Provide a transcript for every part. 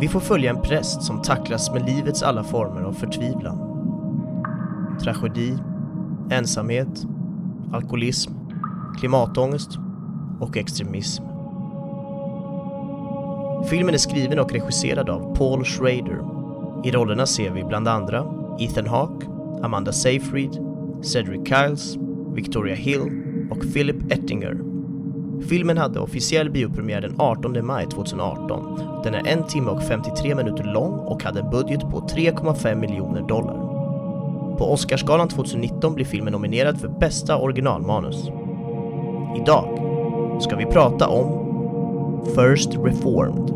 Vi får följa en präst som tacklas med livets alla former av förtvivlan. Tragedi, ensamhet, alkoholism, klimatångest och extremism. Filmen är skriven och regisserad av Paul Schrader. I rollerna ser vi bland andra Ethan Hawke, Amanda Seyfried, Cedric Kyles, Victoria Hill och Philip Ettinger. Filmen hade officiell biopremiär den 18 maj 2018. Den är en timme och 53 minuter lång och hade en budget på 3,5 miljoner dollar. På Oscarsgalan 2019 blir filmen nominerad för bästa originalmanus. Idag ska vi prata om First Reformed.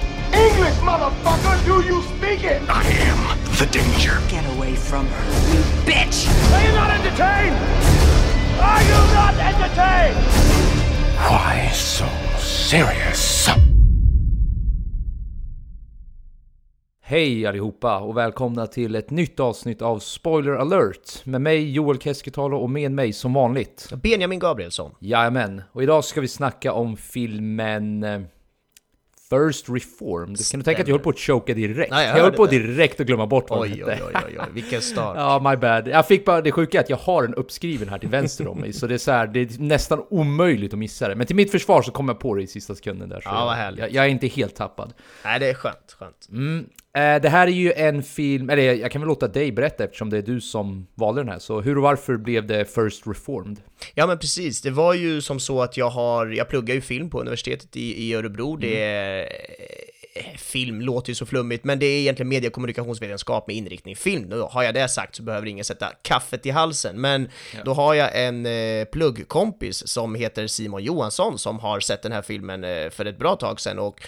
English, motherfucker! Do you speak it? I am the danger. Get away from her, you bitch! Are you not entertained? Are you not entertained? Why so serious? Hej allihopa och välkomna till ett nytt avsnitt av Spoiler alert med mig Joel Keskitalo och med mig som vanligt. Benjamin Gabrielsson. Jajamän, och idag ska vi snacka om filmen First Reformed. Kan du tänka att jag höll på att choka direkt? Nej, jag jag höll på det. direkt att glömma bort vad Oj, oj, oj, oj, oj, vilken start. Ja, my bad. Jag fick bara, det sjuka att jag har den uppskriven här till vänster om mig, så det är så här, det är nästan omöjligt att missa det. Men till mitt försvar så kom jag på det i sista sekunden där. Så Ja, vad härligt. Jag, jag är inte helt tappad. Nej, det är skönt, skönt. Mm. Eh, det här är ju en film, eller jag kan väl låta dig berätta eftersom det är du som valde den här. Så hur och varför blev det First Reformed? Ja men precis, det var ju som så att jag har, jag pluggar ju film på universitetet i, i Örebro, det är eh, Film låter ju så flummigt, men det är egentligen media och kommunikationsvetenskap med inriktning film. Då har jag det sagt så behöver ingen sätta kaffet i halsen, men då har jag en eh, pluggkompis som heter Simon Johansson som har sett den här filmen eh, för ett bra tag sedan och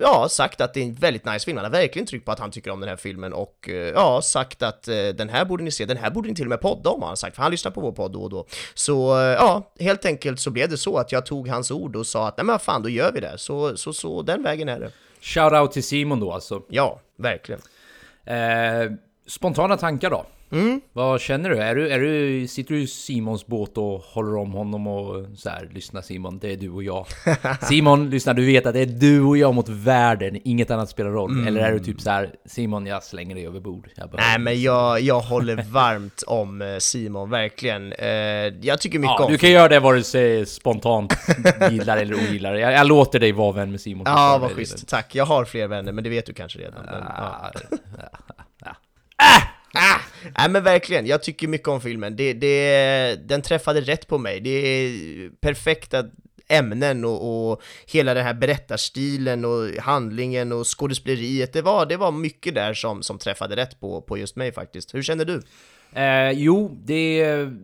ja, sagt att det är en väldigt nice film. Han har verkligen tryckt på att han tycker om den här filmen och eh, ja, sagt att eh, den här borde ni se, den här borde ni till och med podda om har han sagt, för han lyssnar på vår podd då och då. Så eh, ja, helt enkelt så blev det så att jag tog hans ord och sa att nej men fan, då gör vi det. Så, så, så den vägen är det. Shoutout till Simon då alltså. Ja, verkligen. Eh, spontana tankar då? Vad känner du? Är du, är du? Sitter du i Simons båt och håller om honom och så här, lyssna Simon, det är du och jag. Simon, lyssna, du vet att det är du och jag mot världen, inget annat spelar roll. Eller är du typ så här, Simon, jag slänger dig över bord. Nej men jag, jag håller varmt om eh, Simon, verkligen. Eh, jag tycker mycket Ja, om du kan göra det vare sig spontant gillar eller ogillar. Jag, jag låter dig vara vän med Simon. Ja, vad schysst. Tack. Jag har fler vänner, men det vet du kanske redan. Men, ja. Ah, Ah! Nej men verkligen, jag tycker mycket om filmen. Det, det, den träffade rätt på mig. Det är perfekta ämnen och, och hela den här berättarstilen och handlingen och skådespeleriet. Det var, det var mycket där som, som träffade rätt på, på just mig faktiskt. Hur känner du? Eh, jo, det är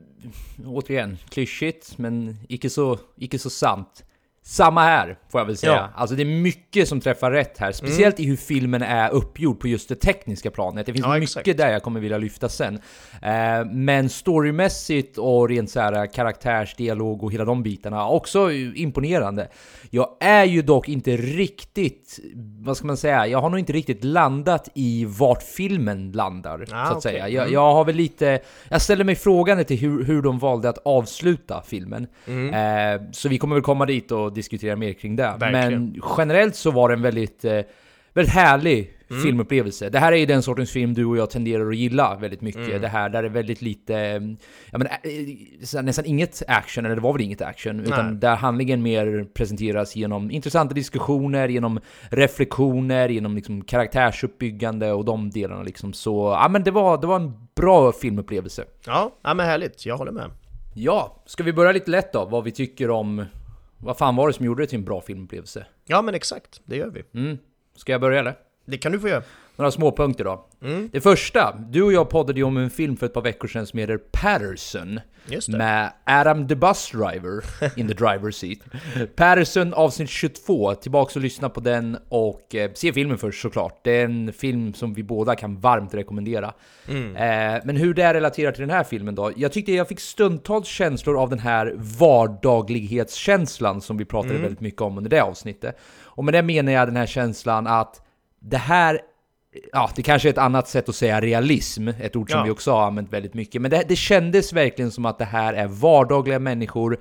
återigen klyschigt, men icke så, icke så sant. Samma här, får jag väl säga. Ja. Mm. Alltså det är mycket som träffar rätt här, speciellt i hur filmen är uppgjord på just det tekniska planet. Det finns Ja, mycket exakt. där jag kommer vilja lyfta sen. Eh, men storymässigt och rent så här karaktärsdialog och hela de bitarna, också imponerande. Jag är ju dock inte riktigt, vad ska man säga, jag har nog inte riktigt landat i vart filmen landar, Ah, så att okej. säga. Jag, jag har väl lite, jag ställer mig frågande till hur, hur de valde att avsluta filmen. Eh, så vi kommer väl komma dit och diskutera mer kring det. Verkligen. Men generellt så var det en väldigt, eh, väldigt härlig filmupplevelse. Det här är ju den sortens film du och jag tenderar att gilla väldigt mycket. Det här där det är väldigt lite, eh, ja men eh, nästan inget action, eller det var väl inget action, utan Nej. där handlingen mer presenteras genom intressanta diskussioner, genom reflektioner, genom liksom karaktärsuppbyggande och de delarna liksom. Så, ja men det var, det var en bra filmupplevelse. Ja, ja men härligt. Jag håller med. Ja, ska vi börja lite lätt då? Vad vi tycker om... Vad fan var det som gjorde det till en bra filmupplevelse? Ja men exakt, det gör vi. Mm. Ska jag börja eller? Det kan du få göra. Några småpunkter då. Det första, du och jag poddade ju om en film för ett par veckor sedan som heter Patterson. Med Adam the Bus Driver in the driver's seat. Patterson avsnitt 22, tillbaks och lyssna på den och eh, se filmen först såklart. Det är en film som vi båda kan varmt rekommendera. Eh, men hur det relaterar till den här filmen då? Jag tyckte jag fick stundtals känslor av den här vardaglighetskänslan som vi pratade väldigt mycket om under det avsnittet. Och med det menar jag den här känslan att det här Ja, det kanske är ett annat sätt att säga realism, ett ord som Ja. vi också har använt väldigt mycket. Men det, det kändes verkligen som att det här är vardagliga människor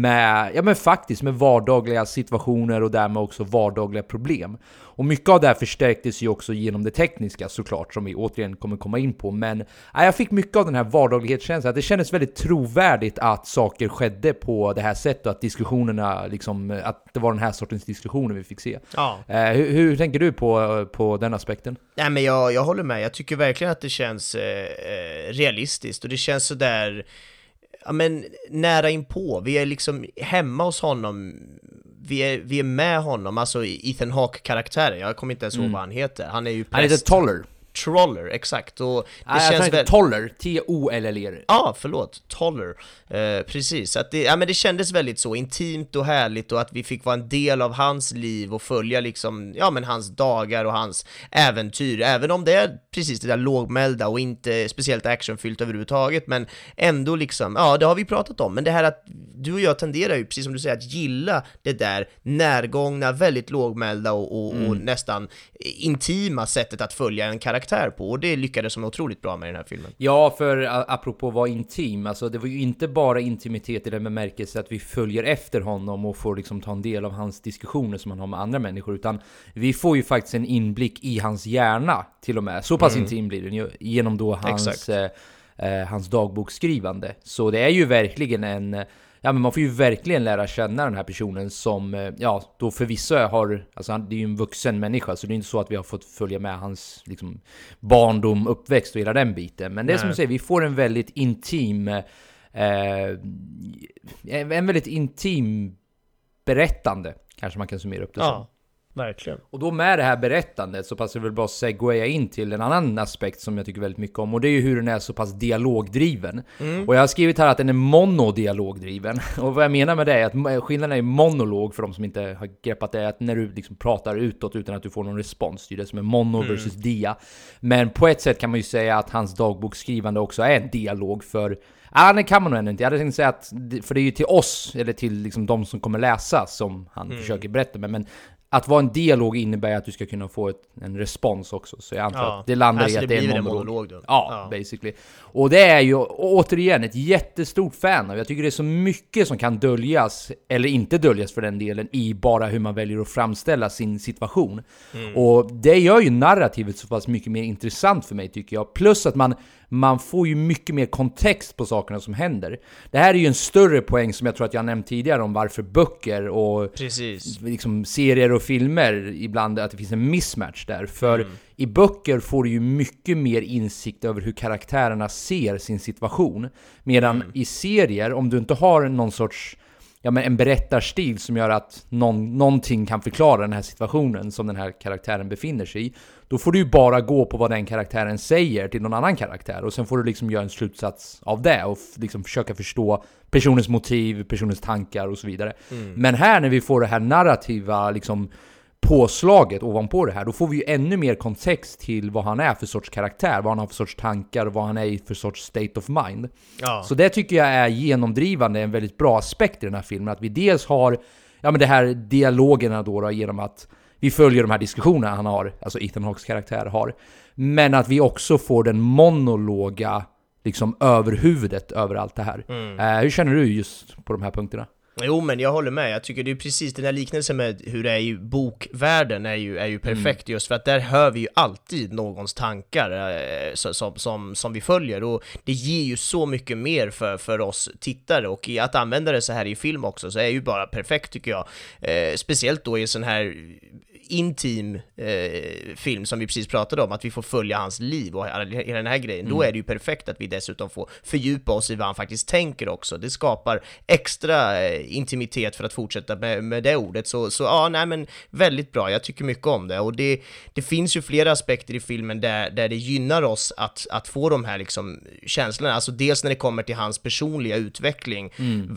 med, ja men faktiskt med vardagliga situationer och därmed också vardagliga problem. Och mycket av det här förstärktes ju också genom det tekniska såklart, som vi återigen kommer komma in på. Men ja, jag fick mycket av den här vardaglighetskänslan, det kändes väldigt trovärdigt att saker skedde på det här sättet, och att diskussionerna, liksom, att det var den här sortens diskussioner vi fick se. Ja. Eh, hur, hur tänker du på, på den aspekten? Nej men jag, jag håller med, jag tycker verkligen att det känns eh, eh, realistiskt och det känns sådär, ja men nära inpå, vi är liksom hemma hos honom, vi är, vi är med honom, alltså Ethan Hawke-karaktären, jag kommer inte ens ihåg vad han heter, han är ju Mm. Han heter präst. Toller. Troller, exakt, och det tror känns väl... Toller. T-O-L-L-E. Ja, ah, förlåt, Toller. Eh, precis, att det, ja, men det kändes väldigt så intimt och härligt och att vi fick vara en del av hans liv och följa liksom, ja men hans dagar och hans äventyr, även om det är precis det där lågmälda och inte speciellt actionfyllt överhuvudtaget, men ändå liksom, ja det har vi pratat om, men det här att du och jag tenderar ju, precis som du säger, att gilla det där närgångna, väldigt lågmälda och, och, och nästan intima sättet att följa en karaktär på, och det lyckades som otroligt bra med den här filmen. Ja, för apropå vara intim, alltså det var ju inte bara intimitet i den bemärkelse att vi följer efter honom och får liksom ta en del av hans diskussioner som han har med andra människor, utan vi får ju faktiskt en inblick i hans hjärna till och med. Så pass intim blir den ju, genom då hans, eh, eh, hans dagboksskrivande. Så det är ju verkligen en Ja men man får ju verkligen lära känna den här personen som, eh, ja då förvisso har, alltså han, det är ju en vuxen människa så det är inte så att vi har fått följa med hans liksom, barndom, uppväxt och hela den biten. Men det är som du säger, vi får en väldigt intim, eh, en väldigt intim berättande, kanske man kan summera upp det som. Verkligen. Och då med det här berättandet så passar det väl bra att segwaya in till en annan aspekt som jag tycker väldigt mycket om och det är ju hur den är så pass dialogdriven. Och jag har skrivit här att den är monodialogdriven. Och vad jag menar med det är att skillnaden är monolog för de som inte har greppat det, att när du liksom pratar utåt utan att du får någon respons. Det är det som är mono versus dia. Men på ett sätt kan man ju säga att hans dagboksskrivande också är en dialog för Ja, det kan man nog ändå inte. Jag hade tänkt säga att, för det är ju till oss, eller till liksom de som kommer läsa, som han försöker berätta med. Men att vara en dialog innebär att du ska kunna få ett, en respons också. Så jag antar Ja. att det landar Alltså, i det att det är blir en en monolog. monolog då. Ja, Ja. basically. Och det är ju återigen ett jättestort fan av. Jag tycker det är så mycket som kan döljas, eller inte döljas för den delen, i bara hur man väljer att framställa sin situation. Mm. Och det gör ju narrativet så pass mycket mer intressant för mig tycker jag. Plus att man, man får ju mycket mer kontext på sakerna som händer. Det här är ju en större poäng som jag tror att jag nämnt tidigare om varför böcker och liksom serier och filmer ibland att det finns en mismatch där. För Mm. i böcker får du ju mycket mer insikt över hur karaktärerna ser sin situation. Medan Mm. i serier, om du inte har någon sorts ja, men en berättarstil som gör att någon, någonting kan förklara den här situationen som den här karaktären befinner sig i. Då får du ju bara gå på vad den karaktären säger till någon annan karaktär och sen får du liksom göra en slutsats av det och liksom försöka förstå personens motiv, personens tankar och så vidare. Men här när vi får det här narrativa liksom påslaget ovanpå det här, då får vi ju ännu mer kontext till vad han är för sorts karaktär, vad han har för sorts tankar vad han är i för sorts state of mind. Ja. Så det tycker jag är genomdrivande, en väldigt bra aspekt i den här filmen. Att vi dels har, ja men det här dialogerna då, då genom att vi följer de här diskussionerna han har, alltså Ethan Hawks karaktär har. Men att vi också får den monologa, liksom överhuvudet över allt det här. Eh, hur känner du just på de här punkterna? Jo men jag håller med, jag tycker det är precis den här liknelsen med hur det är i bokvärlden är ju, är ju perfekt just för att där hör vi ju alltid någons tankar eh, som, som, som vi följer. Och det ger ju så mycket mer för, för oss tittare. Och i att använda det så här i film också så är ju bara perfekt tycker jag. Eh, speciellt då i sån här intim eh, film som vi precis pratade om, att vi får följa hans liv och hela den här grejen, då är det ju perfekt att vi dessutom får fördjupa oss i vad han faktiskt tänker också. Det skapar extra eh, intimitet för att fortsätta med, med det ordet. Så, så ja, nej men väldigt bra, jag tycker mycket om det. Och det, det finns ju flera aspekter i filmen där, där det gynnar oss att, att få de här liksom känslorna, alltså dels när det kommer till hans personliga utveckling,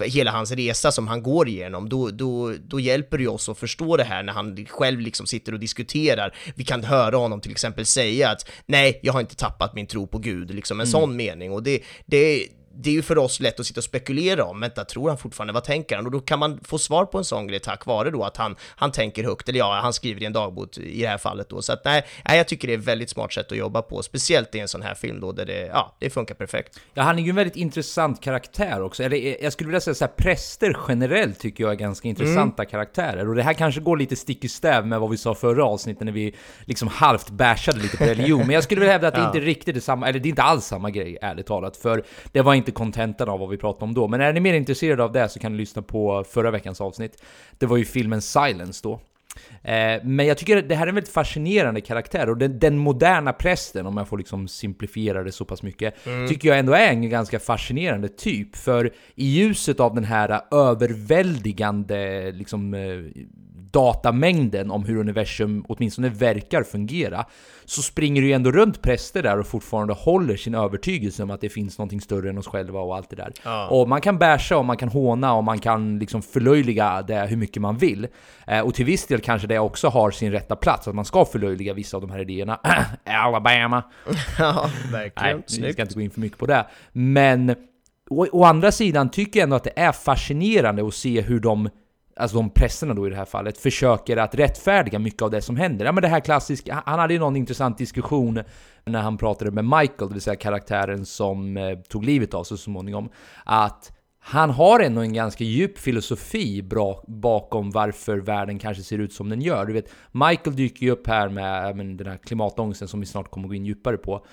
hela hans resa som han går igenom, då, då, då hjälper det ju oss att förstå det här när han själv liksom sitter och diskuterar. Vi kan höra honom till exempel säga att nej, jag har inte tappat min tro på Gud, liksom en sån mening. Och det, det, det är ju för oss lätt att sitta och spekulera om, vänta, tror han fortfarande, vad tänker han? Och då kan man få svar på en sån grej tack vare då att han, han tänker högt, eller ja, han skriver i en dagbok i det här fallet då. Så att nej, nej, jag tycker det är ett väldigt smart sätt att jobba på, speciellt i en sån här film då, där det, ja, det funkar perfekt. Ja, han är ju en väldigt intressant karaktär också. Eller eh, jag skulle vilja säga så här, präster generellt tycker jag är ganska intressanta karaktärer. Och det här kanske går lite stick i stäv med vad vi sa förra avsnittet när vi liksom halvt bashade lite på religion. Men jag skulle vilja hävda att det inte riktigt är samma, eller det är inte alls samma grej, ärligt talat. För det var inte kontentan av vad vi pratade om då. Men är ni mer intresserade av det så kan ni lyssna på förra veckans avsnitt. Det var ju filmen Silence då. Eh, men jag tycker att det här är en väldigt fascinerande karaktär och den, den moderna prästen, om jag får liksom simplifiera det så pass mycket, tycker jag ändå är en ganska fascinerande typ. För i ljuset av den här överväldigande liksom, eh, datamängden om hur universum åtminstone verkar fungera, så springer det ju ändå runt präster där och fortfarande håller sin övertygelse om att det finns någonting större än oss själva och allt det där. Och man kan basha och man kan håna och man kan liksom förlöjliga det hur mycket man vill. Eh, och till viss del kanske det också har sin rätta plats, att man ska förlöjliga vissa av de här idéerna. Alabama! ja, Nej, verkligen. vi Snyggt. ska inte gå in för mycket på det. Men å, å andra sidan tycker jag ändå att det är fascinerande att se hur de Alltså de prästerna då i det här fallet, försöker att rättfärdiga mycket av det som händer. Ja men det här klassiska, han- hade ju någon intressant diskussion när han pratade med Michael, det vill säga karaktären som eh, tog livet av sig så småningom. Att han har ändå en ganska djup filosofi bra bakom varför världen kanske ser ut som den gör. Du vet, Michael dyker ju upp här med men, den här klimatångesten som vi snart kommer gå in djupare på.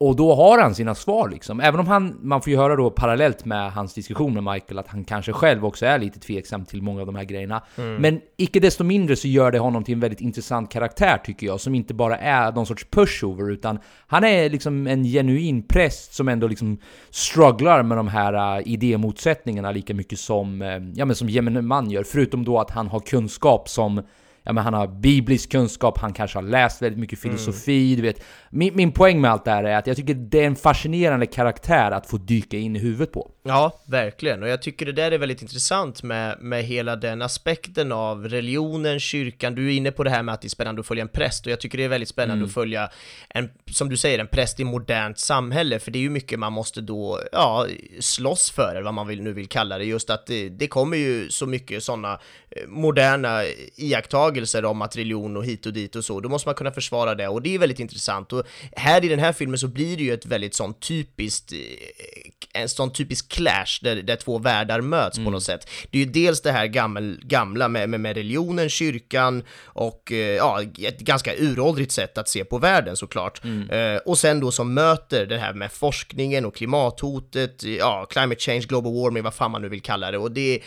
Och då har han sina svar liksom. Även om han, man får ju höra då parallellt med hans diskussion med Michael att han kanske själv också är lite tveksam till många av de här grejerna. Men icke desto mindre så gör det honom till en väldigt intressant karaktär tycker jag, som inte bara är någon sorts pushover utan han är liksom en genuin präst som ändå liksom strugglar med de här uh, idémotsättningarna lika mycket som, eh, ja men som gemene man gör. Förutom då att han har kunskap som Ja, men han har biblisk kunskap, han kanske har läst väldigt mycket filosofi, du vet. Min, min poäng med allt det här är att jag tycker det är en fascinerande karaktär att få dyka in i huvudet på. Ja, verkligen. Och jag tycker det där är väldigt intressant med, med hela den aspekten av religionen, kyrkan. Du är inne på det här med att det är spännande att följa en präst och jag tycker det är väldigt spännande att följa en, som du säger, en präst i modernt samhälle. För det är ju mycket man måste då, ja, slåss för, eller vad man vill, nu vill kalla det. Just att det, det kommer ju så mycket sådana moderna iakttagelser om att religion och hit och dit och så. Då måste man kunna försvara det och det är väldigt intressant. Och här i den här filmen så blir det ju ett väldigt sånt typiskt, eh, en sån typisk clash där, där två världar möts på något sätt. Det är ju dels det här gammel, gamla med, med, med religionen, kyrkan och eh, ja, ett ganska uråldrigt sätt att se på världen såklart. Eh, och sen då som möter det här med forskningen och klimathotet, ja, climate change, global warming, vad fan man nu vill kalla det. Och det,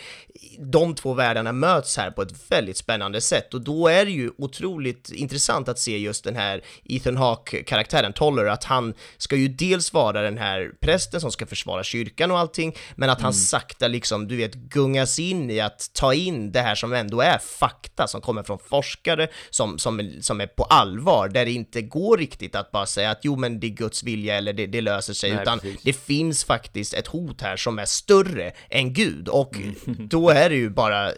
de två världarna möts här på ett väldigt spännande sätt och då är det ju otroligt intressant att se just den här Ethan Hawke-karaktären, Toller, att han ska ju dels vara den här prästen som ska försvara kyrkan och allting, men att han sakta liksom, du vet, gungas in i att ta in det här som ändå är fakta som kommer från forskare som, som, som är på allvar, där det inte går riktigt att bara säga att jo men det är Guds vilja eller det, det löser sig, Nej, utan precis. det finns faktiskt ett hot här som är större än Gud och då är det ju bara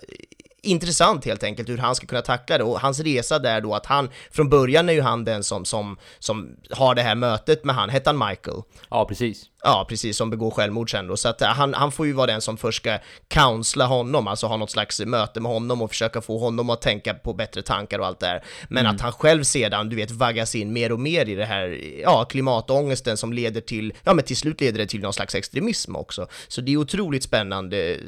intressant helt enkelt hur han ska kunna tackla det och hans resa där då att han, från början är ju han den som, som, som har det här mötet med han, hette han Michael? Ja, precis. Ja, precis, som begår självmord sen då. Så att eh, han, han får ju vara den som först ska counsla honom, alltså ha något slags möte med honom och försöka få honom att tänka på bättre tankar och allt det där. Men att han själv sedan, du vet, vaggas in mer och mer i det här, ja, klimatångesten som leder till, ja men till slut leder det till någon slags extremism också. Så det är otroligt spännande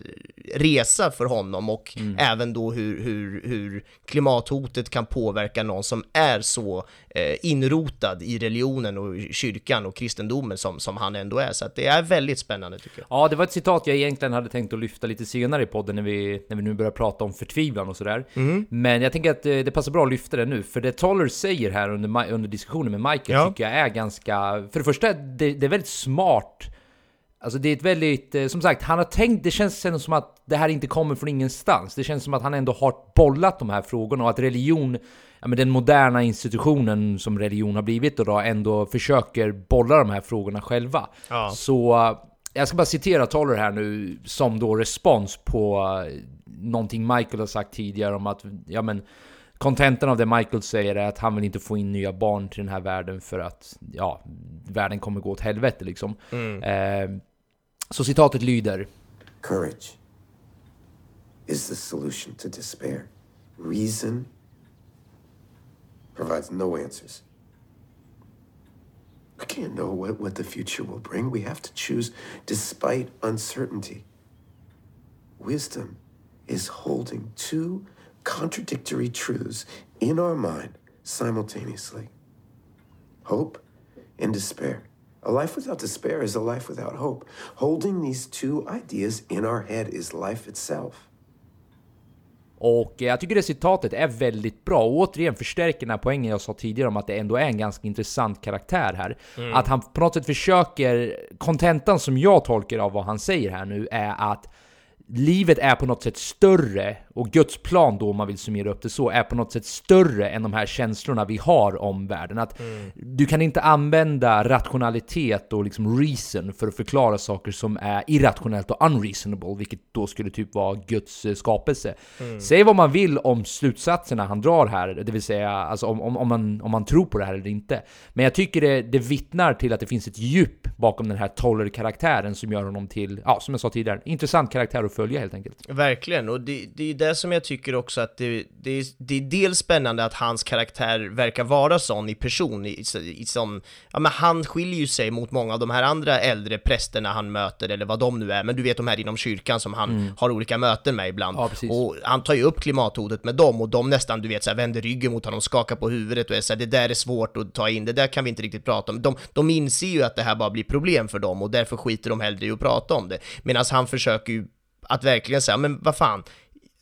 resa för honom och Mm. även då hur, hur, hur klimathotet kan påverka någon som är så eh, inrotad i religionen och kyrkan och kristendomen som, som han ändå är. Så att det är väldigt spännande tycker jag. Ja, det var ett citat jag egentligen hade tänkt att lyfta lite senare i podden när vi, när vi nu börjar prata om förtvivlan och sådär. Men jag tänker att eh, det passar bra att lyfta det nu, för det Toller säger här under, under diskussionen med Michael Ja. tycker jag är ganska... För det första, det, det är väldigt smart. Alltså det är ett väldigt, eh, som sagt, han har tänkt, det känns som att det här inte kommer från ingenstans. Det känns som att han ändå har bollat de här frågorna och att religion, ja men den moderna institutionen som religion har blivit och då ändå försöker bolla de här frågorna själva. Ja. Så eh, jag ska bara citera Toller här nu som då respons på eh, någonting Michael har sagt tidigare om att, ja men Kontentan av det Michael säger är att han vill inte få in nya barn till den här världen för att, ja, världen kommer gå åt helvete liksom. Eh, så citatet lyder Courage is the solution to despair. Reason provides no answers. We can't know what, what the future will bring. We have to choose despite uncertainty. Wisdom is holding two contradictory truths in our mind simultaneously hope and despair. A life without despair is a life without hope. Holding these two ideas in our head is life itself. Och eh, jag tycker det citatet är väldigt bra och återigen förstärker den här poängen jag sa tidigare om att det ändå är en ganska intressant karaktär här. Att han på något sätt försöker, kontentan som jag tolkar av vad han säger här nu är att livet är på något sätt större, och Guds plan då om man vill summera upp det så, är på något sätt större än de här känslorna vi har om världen. Att du kan inte använda rationalitet och liksom reason för att förklara saker som är irrationellt och unreasonable, vilket då skulle typ vara Guds eh, skapelse. Säg vad man vill om slutsatserna han drar här, det vill säga alltså om, om, om, man, om man tror på det här eller inte. Men jag tycker det, det vittnar till att det finns ett djup bakom den här Toller-karaktären som gör honom till, ja som jag sa tidigare, intressant karaktär att följa helt enkelt. Verkligen, och det, det är det som jag tycker också att det, det, är, det är dels spännande att hans karaktär verkar vara sån i person, i, i, som, ja men han skiljer ju sig mot många av de här andra äldre prästerna han möter, eller vad de nu är, men du vet de här inom kyrkan som han har olika möten med ibland. Ja, och han tar ju upp klimathotet med dem, och de nästan, du vet, så här, vänder ryggen mot honom, skakar på huvudet och är så här, det där är svårt att ta in, det där kan vi inte riktigt prata om. De, de inser ju att det här bara blir problem för dem, och därför skiter de hellre i att prata om det. Medan han försöker ju att verkligen säga, men vad fan,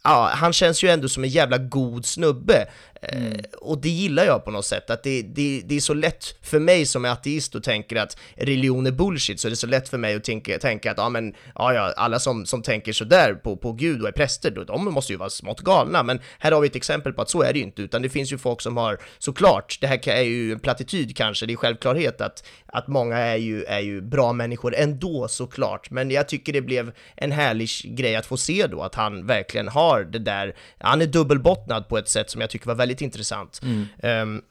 ja, han känns ju ändå som en jävla god snubbe. Mm. Eh, och det gillar jag på något sätt, att det, det, det är så lätt för mig som är ateist och tänker att religion är bullshit, så det är så lätt för mig att tänka, tänka att ja men, ja, ja alla som, som tänker sådär på, på Gud och är präster, då, de måste ju vara smått galna, men här har vi ett exempel på att så är det ju inte, utan det finns ju folk som har, såklart, det här är ju en plattityd kanske, det är självklarhet att, att många är ju, är ju bra människor ändå såklart, men jag tycker det blev en härlig grej att få se då, att han verkligen har det där, han är dubbelbottnad på ett sätt som jag tycker var väldigt intressant. Ehm,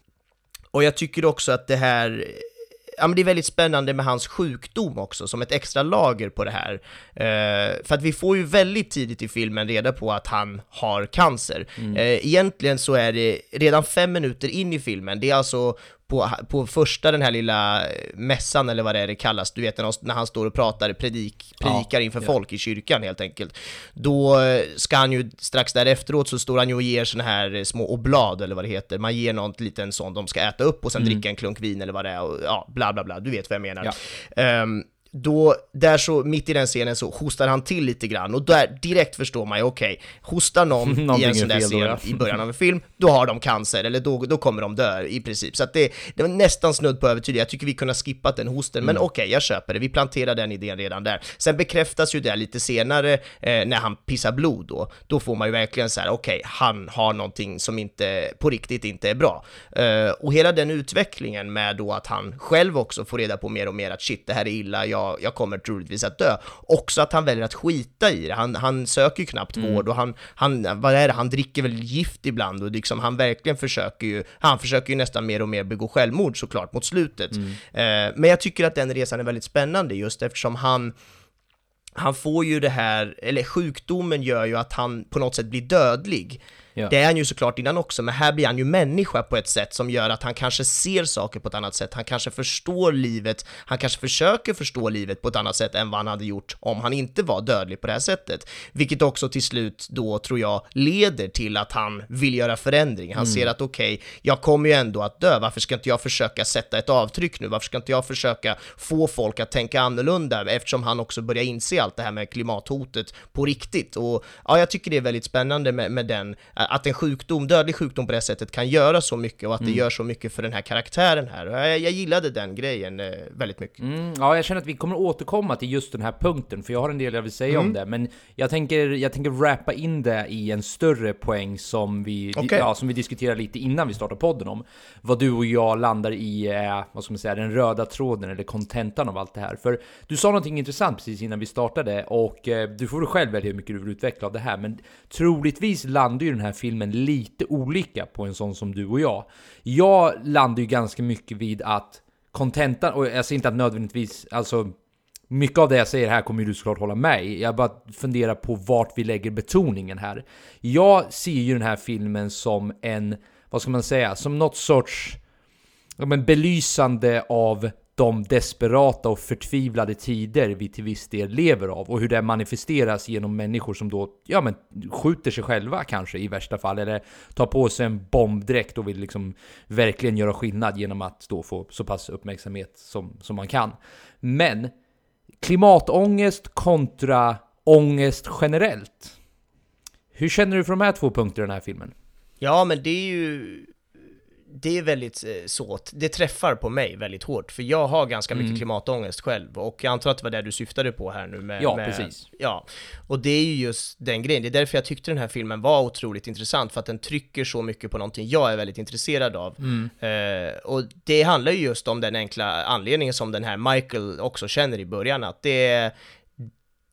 och jag tycker också att det här, ja men det är väldigt spännande med hans sjukdom också, som ett extra lager på det här. Eh, för att vi får ju väldigt tidigt i filmen reda på att han har cancer. Eh, egentligen så är det redan fem minuter in i filmen, det är alltså på, på första den här lilla mässan eller vad det är det kallas, du vet när, han står och pratar, predik, predikar inför folk i kyrkan helt enkelt. Då eh, ska han ju, strax därefteråt så står han ju och ger såna här eh, små oblad eller vad det heter, man ger något liten sån de ska äta upp och sen dricka en klunk vin eller vad det är och ja, bla bla bla, du vet vad jag menar. Ehm, då, där så, mitt i den scenen så hostar han till lite grann och där direkt förstår man ju, okej, hostar någon i en sån är där fel då, scen ja. i början av en film, då har de cancer, eller då, då kommer de dö i princip. Så att det, det var nästan snudd på övertydligt, jag tycker vi kunde ha skippat den hosten, men okej, jag köper det, vi planterar den idén redan där. Sen bekräftas ju det lite senare, eh, när han pissar blod då, då får man ju verkligen så här: okej, han har någonting som inte, på riktigt inte är bra. Eh, och hela den utvecklingen med då att han själv också får reda på mer och mer att shit, det här är illa, jag, jag kommer troligtvis att dö. Också att han väljer att skita i det, han, han söker ju knappt vård och han, han, vad är det, han dricker väl gift ibland och liksom han verkligen försöker ju, han försöker ju nästan mer och mer begå självmord såklart mot slutet. Eh, men jag tycker att den resan är väldigt spännande just eftersom han han får ju det här, eller sjukdomen gör ju att han på något sätt blir dödlig. Ja. Det är han ju såklart innan också, men här blir han ju människa på ett sätt som gör att han kanske ser saker på ett annat sätt, han kanske förstår livet, han kanske försöker förstå livet på ett annat sätt än vad han hade gjort om han inte var dödlig på det här sättet. Vilket också till slut då, tror jag, leder till att han vill göra förändring. Han ser att okej, jag kommer ju ändå att dö, varför ska inte jag försöka sätta ett avtryck nu? Varför ska inte jag försöka få folk att tänka annorlunda? Eftersom han också börjar inse allt det här med klimathotet på riktigt. Och ja, jag tycker det är väldigt spännande med, med den, att en sjukdom, dödlig sjukdom på det här sättet kan göra så mycket och att det gör så mycket för den här karaktären här. Och jag, jag gillade den grejen eh, väldigt mycket. Mm, ja, jag känner att vi kommer återkomma till just den här punkten, för jag har en del jag vill säga Mm. om det. Men jag tänker, jag tänker wrappa in det i en större poäng som vi, Okej. ja, som vi diskuterade lite innan vi startade podden om. Vad du och jag landar i, eh, vad ska man säga, den röda tråden eller kontentan av allt det här. För du sa någonting intressant precis innan vi startade och eh, du får själv välja hur mycket du vill utveckla av det här. Men troligtvis landar ju den här filmen lite olika på en sån som du och jag. Jag landar ju ganska mycket vid att kontentan, och jag säger inte att nödvändigtvis, alltså mycket av det jag säger här kommer ju du såklart hålla med i. Jag bara funderar på vart vi lägger betoningen här. Jag ser ju den här filmen som en, vad ska man säga, som något sorts ja, men belysande av de desperata och förtvivlade tider vi till viss del lever av och hur det manifesteras genom människor som då, ja men skjuter sig själva kanske i värsta fall eller tar på sig en bombdräkt och vill liksom verkligen göra skillnad genom att då få så pass uppmärksamhet som, som man kan. Men klimatångest kontra ångest generellt. Hur känner du för de här två punkterna i den här filmen? Ja, men det är ju... Det är väldigt eh, så, det träffar på mig väldigt hårt, för jag har ganska mycket klimatångest själv, och jag antar att det var det du syftade på här nu med... Ja, med, precis. Ja, och det är ju just den grejen, det är därför jag tyckte den här filmen var otroligt intressant, för att den trycker så mycket på någonting jag är väldigt intresserad av. Eh, och det handlar ju just om den enkla anledningen som den här Michael också känner i början, att det är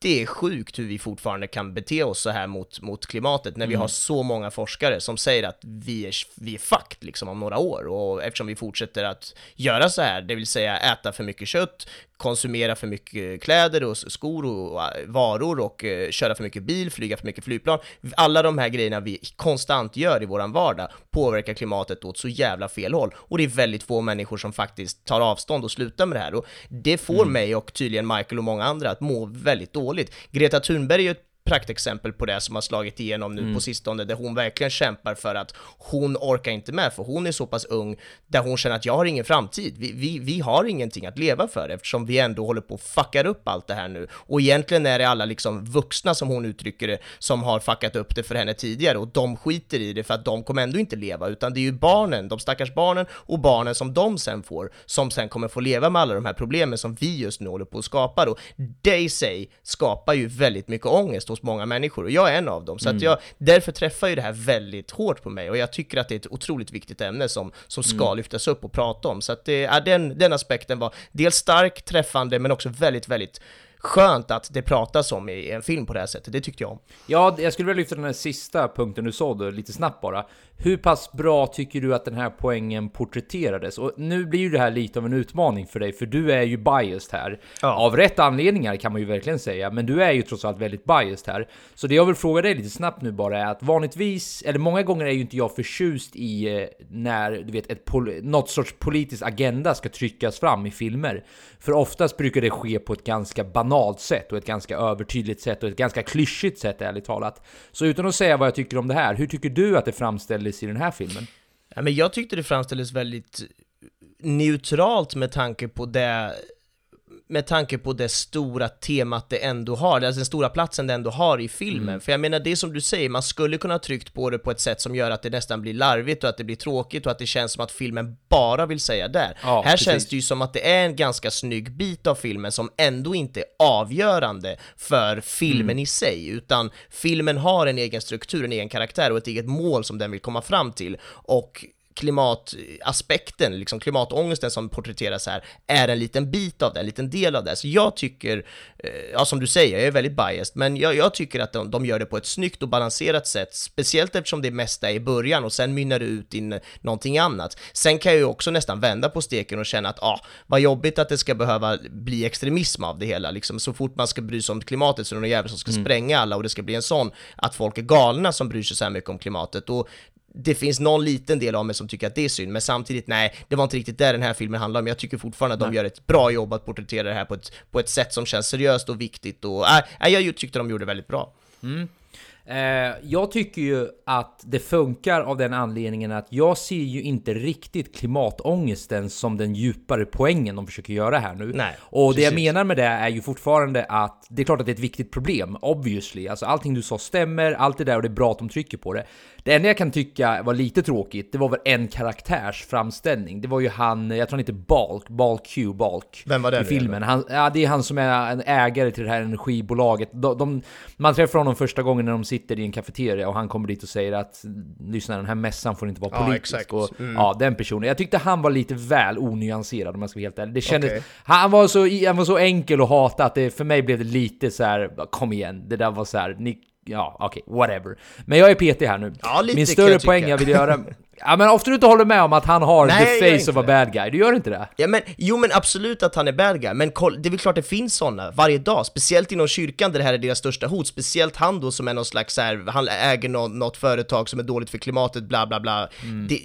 det är sjukt hur vi fortfarande kan bete oss så här mot, mot klimatet när vi har så många forskare som säger att vi är, vi är fucked liksom om några år. Och eftersom vi fortsätter att göra så här, det vill säga äta för mycket kött, konsumera för mycket kläder och skor och äh, varor och eh, köra för mycket bil, flyga för mycket flygplan. Alla de här grejerna vi konstant gör i våran vardag påverkar klimatet åt så jävla fel håll. Och det är väldigt få människor som faktiskt tar avstånd och slutar med det här. Och det får mig och tydligen Michael och många andra att må väldigt dåligt. Greta Thunberg är ju ett praktexempel på det som har slagit igenom nu på sistone, där hon verkligen kämpar för att hon orkar inte med, för hon är så pass ung, där hon känner att jag har ingen framtid. Vi, vi, vi har ingenting att leva för eftersom vi ändå håller på att fuckar upp allt det här nu. Och egentligen är det alla liksom vuxna, som hon uttrycker det, som har fuckat upp det för henne tidigare och de skiter i det för att de kommer ändå inte leva, utan det är ju barnen, de stackars barnen och barnen som de sen får, som sen kommer få leva med alla de här problemen som vi just nu håller på att skapa. Och det i sig skapar ju väldigt mycket ångest hos många människor och jag är en av dem. Så att jag, därför träffar ju det här väldigt hårt på mig och jag tycker att det är ett otroligt viktigt ämne som, som ska lyftas upp och prata om. Så att det, ja, den, den aspekten var dels stark, träffande, men också väldigt, väldigt skönt att det pratas om i en film på det här sättet. Det tyckte jag om. Ja, jag skulle vilja lyfta den här sista punkten du sa då, lite snabbt bara. Hur pass bra tycker du att den här poängen porträtterades? Och nu blir ju det här lite av en utmaning för dig, för du är ju biased här. Ja. Av rätt anledningar kan man ju verkligen säga, men du är ju trots allt väldigt biased här. Så det jag vill fråga dig lite snabbt nu bara är att vanligtvis, eller många gånger är ju inte jag förtjust i eh, när, du vet, ett något sorts politisk agenda ska tryckas fram i filmer. För oftast brukar det ske på ett ganska banalt sätt och ett ganska övertydligt sätt och ett ganska klyschigt sätt ärligt talat. Så utan att säga vad jag tycker om det här, hur tycker du att det framställdes i den här filmen? Ja, men jag tyckte det framställdes väldigt neutralt med tanke på det med tanke på det stora temat det ändå har, alltså den stora platsen det ändå har i filmen. För jag menar, det som du säger, man skulle kunna ha tryckt på det på ett sätt som gör att det nästan blir larvigt och att det blir tråkigt och att det känns som att filmen bara vill säga där. Ja, Här precis. känns det ju som att det är en ganska snygg bit av filmen som ändå inte är avgörande för filmen i sig, utan filmen har en egen struktur, en egen karaktär och ett eget mål som den vill komma fram till. Och klimataspekten, liksom klimatångesten som porträtteras här, är en liten bit av det, en liten del av det. Så jag tycker, eh, ja som du säger, jag är väldigt biased, men jag, jag tycker att de, de, gör det på ett snyggt och balanserat sätt, speciellt eftersom det mesta är i början och sen mynnar det ut in någonting annat. Sen kan jag ju också nästan vända på steken och känna att, ah, vad jobbigt att det ska behöva bli extremism av det hela, liksom så fort man ska bry sig om klimatet så är det någon jävel som ska mm. spränga alla och det ska bli en sån, att folk är galna som bryr sig så här mycket om klimatet. Och det finns någon liten del av mig som tycker att det är synd, men samtidigt, nej, det var inte riktigt det den här filmen handlar om. Jag tycker fortfarande att de gör ett bra jobb att porträttera det här på ett, på ett sätt som känns seriöst och viktigt och, äh, jag tyckte de gjorde det väldigt bra. Mm. Eh, jag tycker ju att det funkar av den anledningen att jag ser ju inte riktigt klimatångesten som den djupare poängen de försöker göra här nu. Nej, och det jag menar med det är ju fortfarande att det är klart att det är ett viktigt problem, obviously. Alltså allting du sa stämmer, allt det där och det är bra att de trycker på det. Det enda jag kan tycka var lite tråkigt, det var väl en karaktärs framställning. Det var ju han, jag tror han heter Balk, Balk Q, Balk. Vem var det? I filmen. Han, ja, det är han som är en ägare till det här energibolaget. De, de, man träffar honom första gången när de sitter i en kafeteria och han kommer dit och säger att lyssna den här mässan får inte vara politisk. Ja, och, mm. ja, den personen. Jag tyckte han var lite väl onyanserad om jag ska vara helt ärlig. Det kändes, okay. han, var så, han var så enkel att hata att det, för mig blev det lite så här, kom igen, det där var så här, ni ja, okej, okay, whatever. Men jag är PT här nu. Ja, Min större jag poäng jag vill göra... Ja men ofta du inte håller med om att han har Nej, the face of a bad guy, du gör inte det? Ja men, jo men absolut att han är bad guy, men koll, det är väl klart det finns sådana varje dag, speciellt inom kyrkan där det här är deras största hot, speciellt han då som är någon slags här, han äger något, något företag som är dåligt för klimatet, bla bla bla. Mm. Det,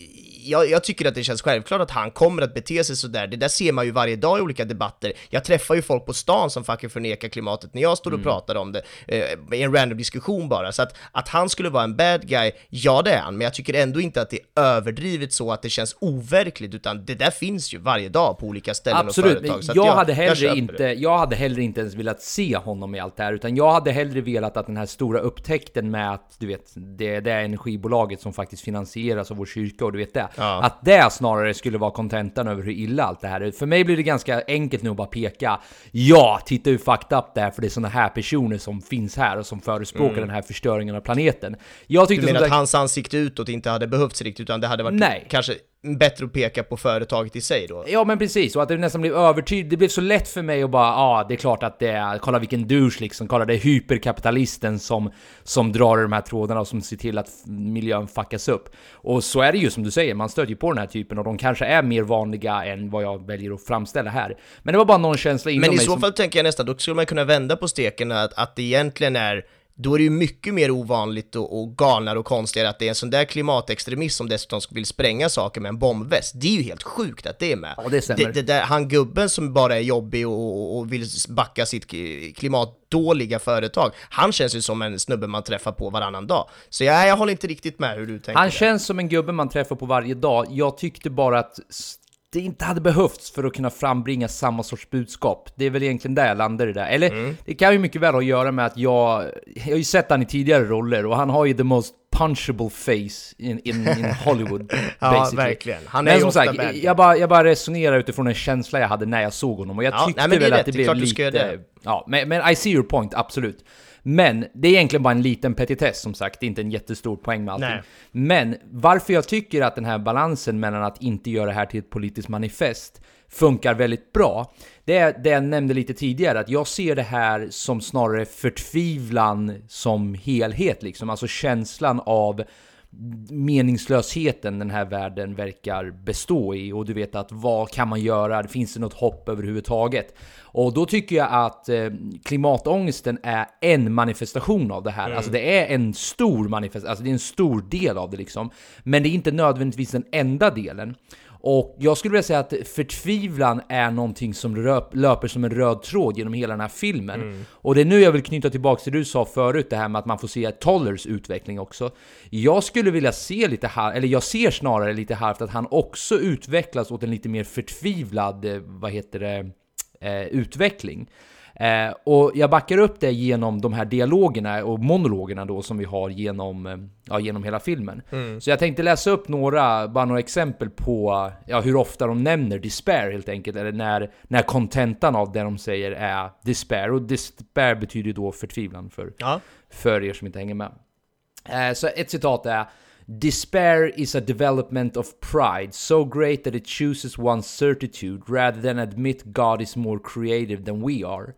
jag, jag, tycker att det känns självklart att han kommer att bete sig sådär. Det där ser man ju varje dag i olika debatter. Jag träffar ju folk på stan som fucking förnekar klimatet när jag står och mm. pratar om det, eh, i en random diskussion bara. Så att, att han skulle vara en bad guy, ja det är han, men jag tycker ändå inte att det är överdrivet så att det känns overkligt, utan det där finns ju varje dag på olika ställen Absolut, och företag. Absolut, jag, jag, hade hellre jag inte, jag hade hellre inte ens velat se honom i allt det här, utan jag hade hellre velat att den här stora upptäckten med att, du vet, det, det är energibolaget som faktiskt finansieras av vår kyrka och du vet det, ja. att det snarare skulle vara kontentan över hur illa allt det här är. För mig blir det ganska enkelt nu att bara peka. Ja, titta hur fucked up det är för det är såna här personer som finns här och som förespråkar mm. den här förstöringen av planeten. Jag tyckte du menar att hans ansikte utåt inte hade behövts riktigt, utan det hade varit Nej. kanske bättre att peka på företaget i sig då. Ja men precis, och att det nästan blev övertydligt. Det blev så lätt för mig att bara, ja ah, det är klart att det är, kolla vilken douche liksom, kolla det är hyperkapitalisten som, som drar de här trådarna och som ser till att miljön fuckas upp. Och så är det ju som du säger, man stödjer på den här typen och de kanske är mer vanliga än vad jag väljer att framställa här. Men det var bara någon känsla inom mig Men i så som... fall tänker jag nästan, då skulle man kunna vända på steken att, att det egentligen är då är det ju mycket mer ovanligt och, och galnare och konstigare att det är en sån där klimatextremist som dessutom vill spränga saker med en bombväst. Det är ju helt sjukt att det är med. Ja, det stämmer. Det, det där, han gubben som bara är jobbig och, och, vill backa sitt klimatdåliga företag, han känns ju som en snubbe man träffar på varannan dag. Så jag, jag håller inte riktigt med hur du tänker. Han känns som en gubbe man träffar på varje dag. Jag tyckte bara att det inte hade behövts för att kunna frambringa samma sorts budskap. Det är väl egentligen där jag landar i det. Eller mm. det kan ju mycket väl ha att göra med att jag, jag har ju sett han i tidigare roller och han har ju the most punchable face in, in, in Hollywood. ja, verkligen. Han är Men som sagt, jag bara, jag bara resonerar utifrån en känsla jag hade när jag såg honom och jag ja, tyckte nej, väl att det, det blev lite... Ja, men, men I see your point, absolut. Men det är egentligen bara en liten petitess som sagt, det är inte en jättestor poäng med allting. Nej. Men varför jag tycker att den här balansen mellan att inte göra det här till ett politiskt manifest funkar väldigt bra, det är det jag nämnde lite tidigare, att jag ser det här som snarare förtvivlan som helhet, liksom. Alltså känslan av meningslösheten den här världen verkar bestå i och du vet att vad kan man göra? Finns det något hopp överhuvudtaget? Och då tycker jag att eh, klimatångesten är en manifestation av det här. Mm. Alltså det är en stor manifestation, alltså det är en stor del av det liksom. Men det är inte nödvändigtvis den enda delen. Och jag skulle vilja säga att förtvivlan är någonting som röp, löper som en röd tråd genom hela den här filmen. Mm. Och det är nu jag vill knyta tillbaka till det du sa förut, det här med att man får se Tollers utveckling också. Jag skulle vilja se lite här, eller jag ser snarare lite halvt att han också utvecklas åt en lite mer förtvivlad, eh, vad heter det, eh, utveckling. Eh, och jag backar upp det genom de här dialogerna och monologerna då som vi har genom, eh, ja, genom hela filmen. Mm. Så jag tänkte läsa upp några, bara några exempel på ja, hur ofta de nämner despair helt enkelt, eller när, när kontentan av det de säger är despair. Och despair betyder ju då förtvivlan för, ja. för er som inte hänger med. Eh, så ett citat är Despair is a development of pride, so great that it chooses one's certitude rather than admit God is more creative than we are.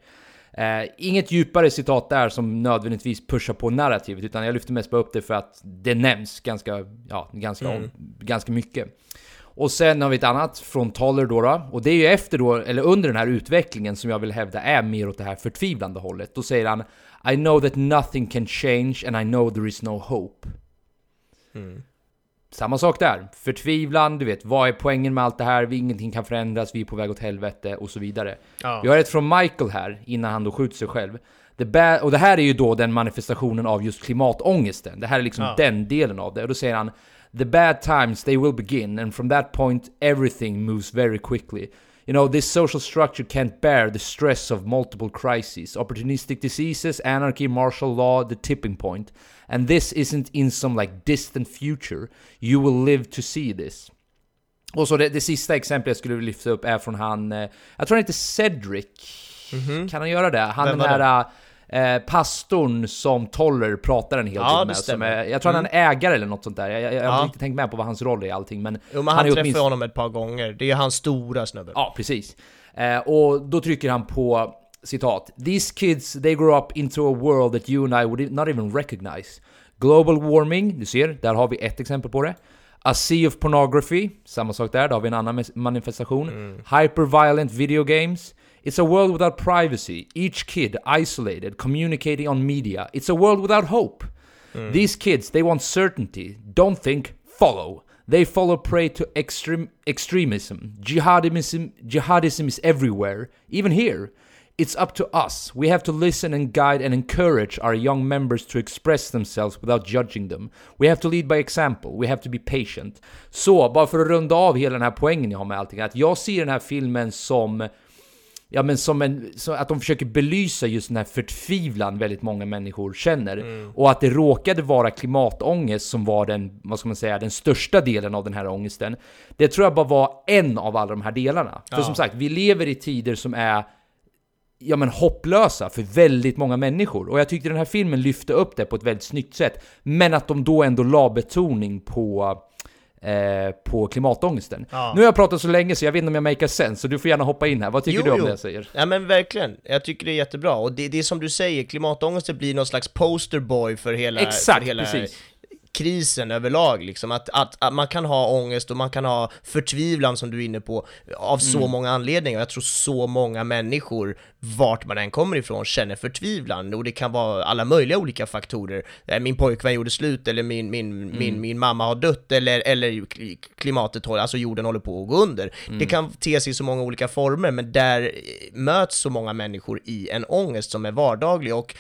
Eh, inget djupare citat där som nödvändigtvis pushar på narrativet, utan jag lyfter mest bara upp det för att det nämns ganska, ja, ganska, Mm. ganska mycket. Och sen har vi ett annat från Toller då, då, och det är ju efter då, eller under den här utvecklingen som jag vill hävda är mer åt det här förtvivlande hållet. Då säger han I know that nothing can change and I know there is no hope. Samma sak där. Förtvivlan, du vet, vad är poängen med allt det här? Vi, ingenting kan förändras, vi är på väg åt helvete och så vidare. Ja. Vi har ett från Michael här, innan han då skjuter sig själv. The och det här är ju då den manifestationen av just klimatångesten. Det här är liksom Ja. den delen av det. Och då säger han The bad times, they will begin, and from that point everything moves very quickly. You know, this social structure can't bear the stress of multiple crises, opportunistic diseases, anarchy, martial law, the tipping point. And this isn't in some like distant future. You will live to see this. Och så det, det sista exemplet jag skulle lyfta upp är från han, eh, jag tror han heter Cedric. Kan han göra det? Han. Vem den här eh, pastorn som Toller pratar en hel Ja, det med. Som. Mm. är, jag tror han är en ägare eller något sånt där. Jag, jag, jag har Ja. inte riktigt tänkt med på vad hans roll är i allting. Men, Jo men han, är träffar åtminstone- honom ett par gånger, det är hans stora snubbe. Ja, precis. Eh, och då trycker han på citat. These kids, they grow up into a world that you and I would not even recognize. Global warming, du ser, där har vi ett exempel på det. A sea of pornography, samma sak där, där har vi en annan manifestation. Hyperviolent video games. It's a world without privacy, each kid isolated, communicating on media. It's a world without hope. Mm. These kids, they want certainty. Don't think, follow. They follow prey to extreme extremism. Jihadism, jihadism is everywhere, even here. It's up to us. We have to listen and guide and encourage our young members to express themselves without judging them. We have to lead by example. We have to be patient. Så, bara för att runda av hela den här poängen jag har med allting, att jag ser den här filmen som Ja men som en, så att de försöker belysa just den här förtvivlan väldigt många människor känner. Och att det råkade vara klimatångest som var den, vad ska man säga, den största delen av den här ångesten. Det tror jag bara var en av alla de här delarna. För som sagt, vi lever i tider som är ja men hopplösa för väldigt många människor. Och jag tyckte den här filmen lyfte upp det på ett väldigt snyggt sätt. Men att de då ändå la betoning på eh, på klimatångesten. Ja. Nu har jag pratat så länge så jag vet inte om jag makar sense, så du får gärna hoppa in här. Vad tycker Jo, du om jo. det jag säger? Ja men verkligen, jag tycker det är jättebra. Och det, det är som du säger, klimatångesten blir någon slags posterboy för hela, Exakt, för hela precis. Krisen överlag liksom. Att, att, att man kan ha ångest och man kan ha förtvivlan som du är inne på, av så Mm. många anledningar. Jag tror så många människor, vart man än kommer ifrån, känner förtvivlan. Och det kan vara alla möjliga olika faktorer. Eh, Min pojkvän gjorde slut, eller min, min, Mm. min, min mamma har dött, eller, eller kli- klimatet, håller- alltså jorden håller på att gå under. Mm. Det kan te sig i så många olika former, men där möts så många människor i en ångest som är vardaglig. Och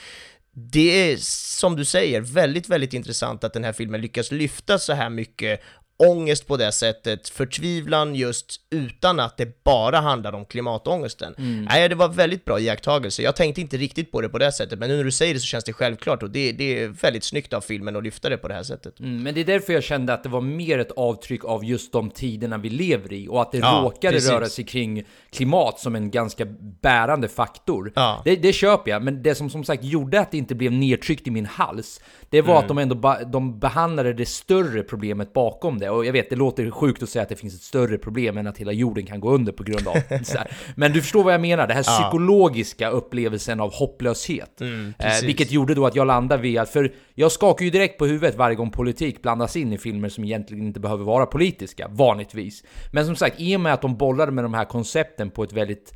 det är, som du säger, väldigt, väldigt intressant att den här filmen lyckas lyfta så här mycket ångest på det sättet, förtvivlan just utan att det bara handlar om klimatångesten. Nej, det var väldigt bra iakttagelse. Jag tänkte inte riktigt på det på det sättet, men nu när du säger det så känns det självklart och det, det är väldigt snyggt av filmen att lyfta det på det här sättet. Mm, men det är därför jag kände att det var mer ett avtryck av just de tiderna vi lever i och att det Ja, råkade precis. röra sig kring klimat som en ganska bärande faktor. Ja. Det, det köper jag, men det som som sagt gjorde att det inte blev nedtryckt i min hals, det var Mm. att de ändå de behandlade det större problemet bakom det. Och jag vet, det låter sjukt att säga att det finns ett större problem än att hela jorden kan gå under på grund av. Men du förstår vad jag menar, det här psykologiska upplevelsen av hopplöshet. Mm, eh, vilket gjorde då att jag landade vid att, för jag skakar ju direkt på huvudet varje gång politik blandas in i filmer som egentligen inte behöver vara politiska, vanligtvis. Men som sagt, i och med att de bollade med de här koncepten på ett väldigt,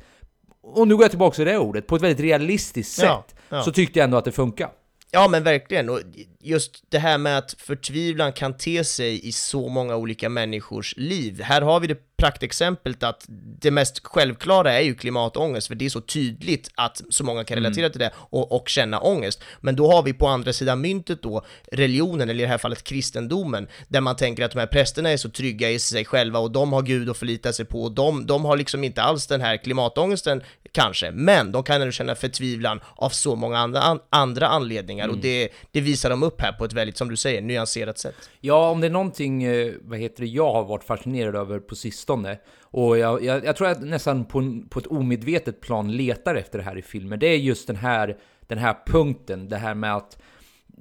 och nu går jag tillbaka till det ordet, på ett väldigt realistiskt sätt, Ja, ja. så tyckte jag ändå att det funkar. Ja men verkligen, och just det här med att förtvivlan kan te sig i så många olika människors liv. Här har vi det praktexemplet att det mest självklara är ju klimatångest, för det är så tydligt att så många kan relatera till det och, och känna ångest. Men då har vi på andra sidan myntet då religionen, eller i det här fallet kristendomen, där man tänker att de här prästerna är så trygga i sig själva och de har Gud att förlita sig på. Och de, de har liksom inte alls den här klimatångesten kanske, men de kan ändå känna förtvivlan av så många andra, an, andra anledningar. Och det, det visar de upp här på ett väldigt, som du säger, nyanserat sätt. Ja, om det är någonting, eh, vad heter det, jag har varit fascinerad över på sistone, och jag, jag, jag tror att jag nästan på, på ett omedvetet plan letar efter det här i filmer, det är just den här, den här punkten, det här med att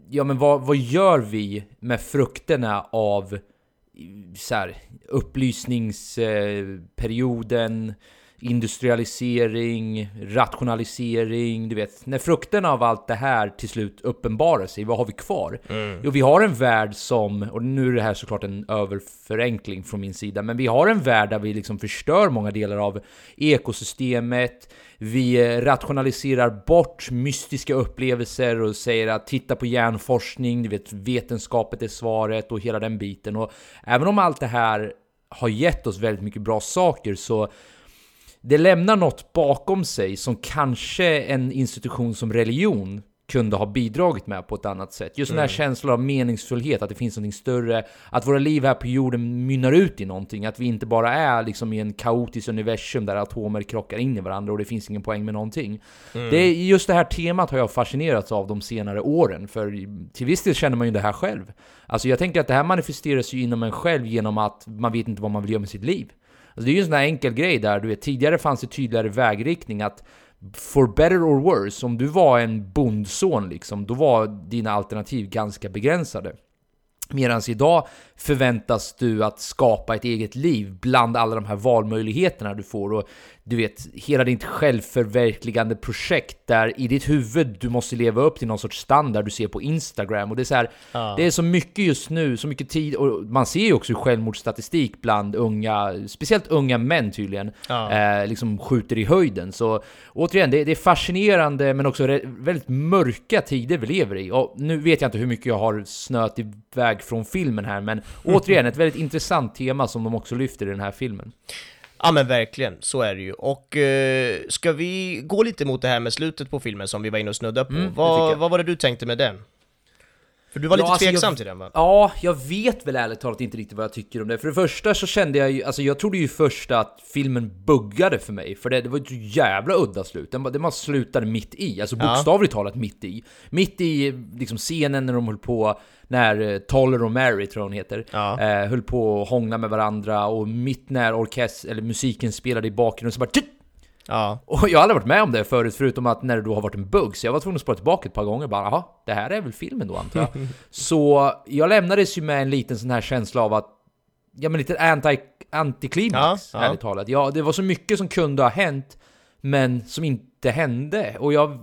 ja men vad, vad gör vi med frukterna av så här, upplysningsperioden, industrialisering, rationalisering, du vet. När frukterna av allt det här till slut uppenbarar sig, vad har vi kvar? Jo, vi har en värld som, och nu är det här såklart en överförenkling från min sida, men vi har en värld där vi liksom förstör många delar av ekosystemet, vi eh, rationaliserar bort mystiska upplevelser och säger att titta på hjärnforskning, du vet vetenskapet är svaret och hela den biten. Och även om allt det här har gett oss väldigt mycket bra saker så det lämnar något bakom sig som kanske en institution som religion kunde ha bidragit med på ett annat sätt. Just den här känslan av meningsfullhet, att det finns någonting större, att våra liv här på jorden mynnar ut i någonting, att vi inte bara är liksom i en kaotisk universum där atomer krockar in i varandra och det finns ingen poäng med någonting. Det är, just det här temat har jag fascinerats av de senare åren, för till viss del känner man ju det här själv. Alltså jag tänker att det här manifesteras ju inom en själv genom att man vet inte vad man vill göra med sitt liv. Alltså det är ju en sån här enkel grej där, du vet, tidigare fanns det tydligare vägriktning att For better or worse, om du var en bondson liksom, då var dina alternativ ganska begränsade. Medan idag förväntas du att skapa ett eget liv bland alla de här valmöjligheterna du får och du vet, hela ditt självförverkligande projekt där i ditt huvud du måste leva upp till någon sorts standard du ser på Instagram och det är så här, det är så mycket just nu, så mycket tid och man ser ju också självmordsstatistik bland unga, speciellt unga män tydligen, eh, liksom skjuter i höjden. Så återigen, det, det är fascinerande men också väldigt mörka tider vi lever i. Och nu vet jag inte hur mycket jag har snöat iväg från filmen här, men återigen ett väldigt intressant tema som de också lyfter i den här filmen. Ja men verkligen, så är det ju. Och eh, ska vi gå lite mot det här med slutet på filmen som vi var inne och snuddade på? Mm, vad, vad var det du tänkte med den? För du var Ja, lite alltså, tveksam jag, till den va? Ja, jag vet väl ärligt talat inte riktigt vad jag tycker om det. För det första så kände jag ju, alltså jag trodde ju först att filmen buggade för mig. För det, det var ju ett jävla udda slut. Den, bara- slutade mitt i, alltså Ja. bokstavligt talat mitt i. Mitt i liksom scenen när de höll på, när eh, Toller och Mary tror jag hon heter, Ja. eh, höll på att hångla med varandra och mitt när orkest eller musiken spelade i bakgrunden så bara! Ja. Och jag har aldrig varit med om det förut, förutom att när det då har varit en bugg, så jag var tvungen att spåra tillbaka ett par gånger bara jaha, det här är väl filmen då antar jag. så jag lämnades ju med en liten sån här känsla av att, ja men lite anti, antiklimax, Ja, ja. ärligt talat. Ja, det var så mycket som kunde ha hänt, men som inte hände. Och jag,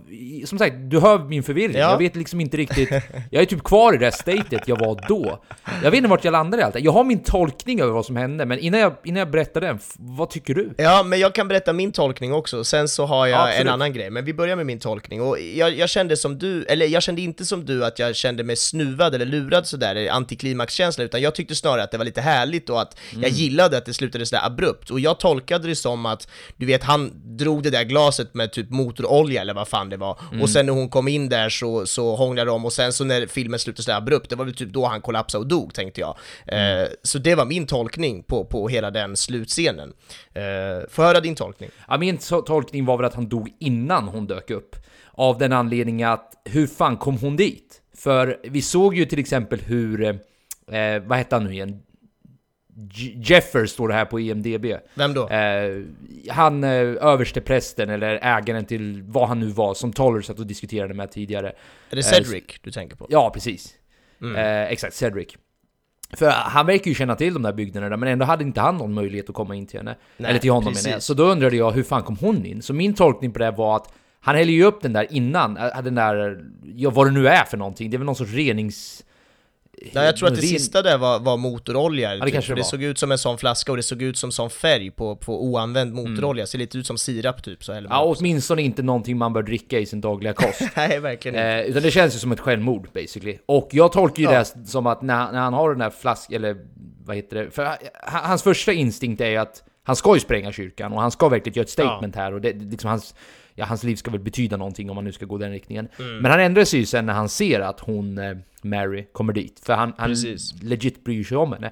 som sagt, du hör min förvirring. Ja. Jag vet liksom inte riktigt, jag är typ kvar i det statet jag var då. Jag vet inte vart jag landade i allt. Jag har min tolkning över vad som hände, men innan jag, innan jag berättar den, vad tycker du? Ja, men jag kan berätta min tolkning också, sen så har jag Absolut. en annan grej, men vi börjar med min tolkning. Och jag, jag kände som du, eller jag kände inte som du att jag kände mig snuvad eller lurad sådär, antiklimaxkänsla, utan jag tyckte snarare att det var lite härligt och att jag gillade att det slutade sådär abrupt. Och jag tolkade det som att, du vet, han drog det där glaset med typ motorolja eller vad fan det var, och sen när hon kom in där så, så hånglade de, och sen så när filmen slutade sådär abrupt, det var väl typ då han kollapsade och dog, tänkte jag. Eh, så det var min tolkning på, på hela den slutscenen. Eh, jag höra din tolkning? Ja, min to- tolkning var väl att han dog innan hon dök upp. Av den anledningen att, hur fan kom hon dit? För vi såg ju till exempel hur, eh, vad hette han nu igen? Jeffer står det här på IMDB. Vem då? Eh, han eh, översteprästen eller ägaren till vad han nu var som Toller satt och diskuterade med tidigare. Är det Cedric du tänker på? Ja, precis. Mm. Eh, exakt, Cedric. För han verkar ju känna till de där byggnaderna, men ändå hade inte han någon möjlighet att komma in till henne. Nej, Eller till honom precis. menar jag. Så då undrade jag, hur fan kom hon in? Så min tolkning på det var att han häller ju upp den där innan, äh, den där, ja vad det nu är för någonting. Det är väl någon sorts renings... Ja, jag tror att det ren- sista där var, var motorolja, det typ, det det såg ut som en sån flaska och det såg ut som sån färg på, på oanvänd Mm. motorolja, ser lite ut som sirap typ så Ja, åtminstone inte någonting man bör dricka i sin dagliga kost. Nej, verkligen inte. Eh, utan det känns ju som ett självmord basically. Och jag tolkar ju Ja. det som att när, när han har den där flaskan, eller vad heter det? För han- hans första instinkt är ju att han ska ju spränga kyrkan och han ska verkligen göra ett statement här och det- liksom hans, ja, hans liv ska väl betyda någonting om man nu ska gå den riktningen. Mm. Men han ändrar sig ju sen när han ser att hon, eh, Mary, kommer dit. För han, han Precis. legit bryr sig om henne.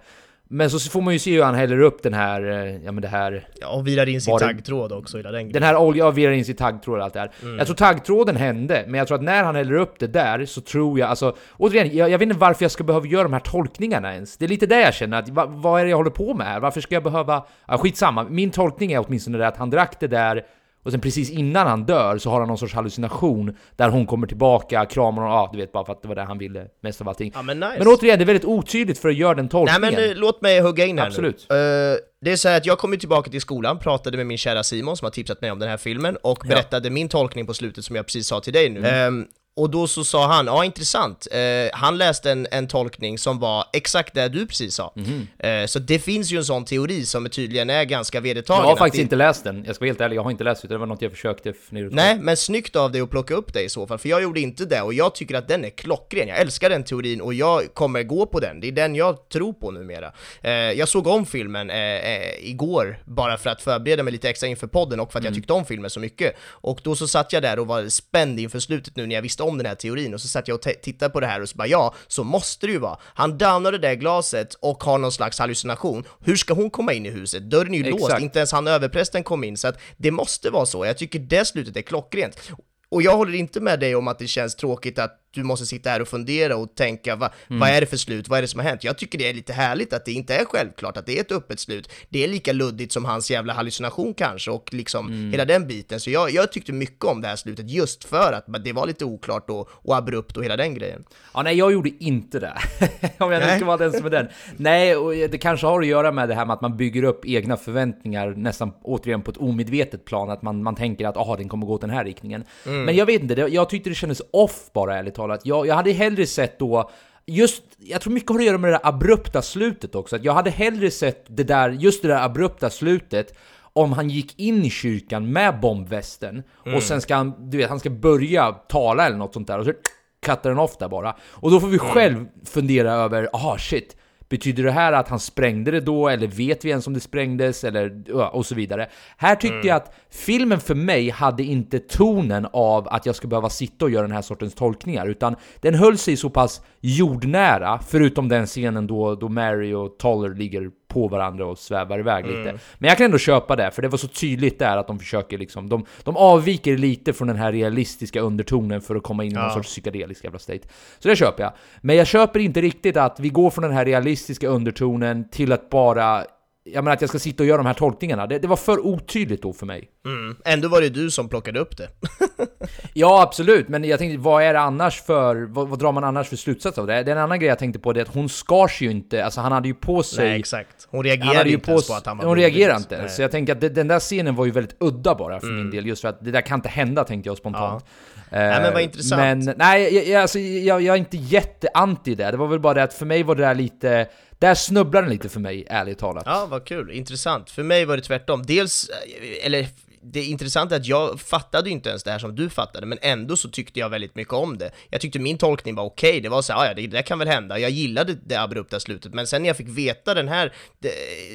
Men så får man ju se hur han häller upp den här, eh, ja men det här Ja, och virar in sin var taggtråd också, hela den den grejen. här oljan virar in sin taggtråd och allt det här. Mm. Jag tror taggtråden hände, men jag tror att när han häller upp det där så tror jag, alltså återigen, jag, jag vet inte varför jag ska behöva göra de här tolkningarna ens. Det är lite det jag känner, att va, vad är det jag håller på med här? Varför ska jag behöva... Ja, skitsamma, min tolkning är åtminstone det att han drack det där och sen precis innan han dör så har han någon sorts hallucination där hon kommer tillbaka, kramar honom, ja du vet bara för att det var det han ville mest av allting. Ja, men nice. Men återigen, det är väldigt otydligt för att göra den Nej tolkningen. men eh, låt mig hugga in här Absolut. nu. Eh, det är så här att jag kom ju tillbaka till skolan, pratade med min kära Simon som har tipsat mig om den här filmen och berättade min tolkning på slutet som jag precis sa till dig nu. Ehm, och då så sa han, ja intressant, eh, han läste en, en tolkning som var exakt det du precis sa. Eh, så det finns ju en sån teori som tydligen är ganska vedertagen. jag har faktiskt det- inte läst den, jag ska vara helt ärlig, jag har inte läst den, det var något jag försökte fundera. Nej, men snyggt av dig att plocka upp det i så fall, för jag gjorde inte det och jag tycker att den är klockren. Jag älskar den teorin och jag kommer gå på den. Det är den jag tror på numera. Eh, jag såg om filmen eh, eh, igår bara för att förbereda mig lite extra inför podden och för att jag tyckte om filmen så mycket. Och då så satt jag där och var spänd inför slutet nu när jag visste om den här teorin och så satt jag och tittade på det här och så bara ja, så måste det ju vara. Han downar det där glaset och har någon slags hallucination. Hur ska hon komma in i huset? Dörren är ju låst, Exakt. inte ens han överprästen kom in, så att det måste vara så. Jag tycker det slutet är klockrent. Och jag håller inte med dig om att det känns tråkigt att du måste sitta här och fundera och tänka va, vad är det för slut, vad är det som har hänt? Jag tycker det är lite härligt att det inte är självklart att det är ett öppet slut. Det är lika luddigt som hans jävla hallucination kanske och liksom hela den biten. Så jag, jag tyckte mycket om det här slutet just för att det var lite oklart och, och abrupt och hela den grejen. Ja, nej, jag gjorde inte det. Om jag nu ska vara den som är den. Nej, och det kanske har att göra med det här med att man bygger upp egna förväntningar nästan återigen på ett omedvetet plan. Att man, man tänker att aha, den kommer gå åt den här riktningen. Men jag vet inte, jag tyckte det kändes off bara ärligt talat. Jag, jag hade hellre sett då Just, jag tror mycket har att göra med det där abrupta slutet också. Att jag hade hellre sett det där, just det där abrupta slutet om han gick in i kyrkan med bombvästen och sen ska han, du vet, han ska börja tala eller något sånt där och så cuttar den off där bara. Och då får vi själv fundera över, aha shit, betyder det här att han sprängde det då? Eller vet vi ens om det sprängdes? Eller, och så vidare. Här tyckte jag att filmen för mig hade inte tonen av att jag ska behöva sitta och göra den här sortens tolkningar, utan den höll sig så pass jordnära, förutom den scenen då, då Mary och Toller ligger på varandra och svävar iväg lite. Men jag kan ändå köpa det, för det var så tydligt där att de försöker liksom, de, de avviker lite från den här realistiska undertonen för att komma in i någon sorts psykedelisk jävla state. Så det köper jag. Men jag köper inte riktigt att vi går från den här realistiska undertonen till att bara jag menar att jag ska sitta och göra de här tolkningarna, det, det var för otydligt då för mig. Ändå var det du som plockade upp det. Ja, absolut, men jag tänkte, vad är det annars för, vad, vad drar man annars för slutsats av det? Det är en annan grej jag tänkte på, det är att hon skars ju inte, alltså han hade ju på sig... Nej, exakt. Hon reagerade ju inte på, på att han var hon reagerar inte, Nej. så jag tänker att det, den där scenen var ju väldigt udda bara för Mm. min del, just för att det där kan inte hända tänkte jag spontant. Eh, Nej, men vad intressant. Men nej, jag, jag, alltså, jag, jag är inte jätteanti det, det var väl bara det att för mig var det där lite, där snubblade den lite för mig, ärligt talat. Ja, vad kul. Intressant. För mig var det tvärtom. Dels, eller det intressanta är att jag fattade ju inte ens det här som du fattade, men ändå så tyckte jag väldigt mycket om det. Jag tyckte min tolkning var okej, det var så här, ah, ja, det där kan väl hända. Jag gillade det abrupta slutet, men sen när jag fick veta den här, det,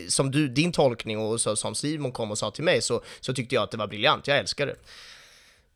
som du, din tolkning och så, som Simon kom och sa till mig, så, så tyckte jag att det var briljant. Jag älskar det.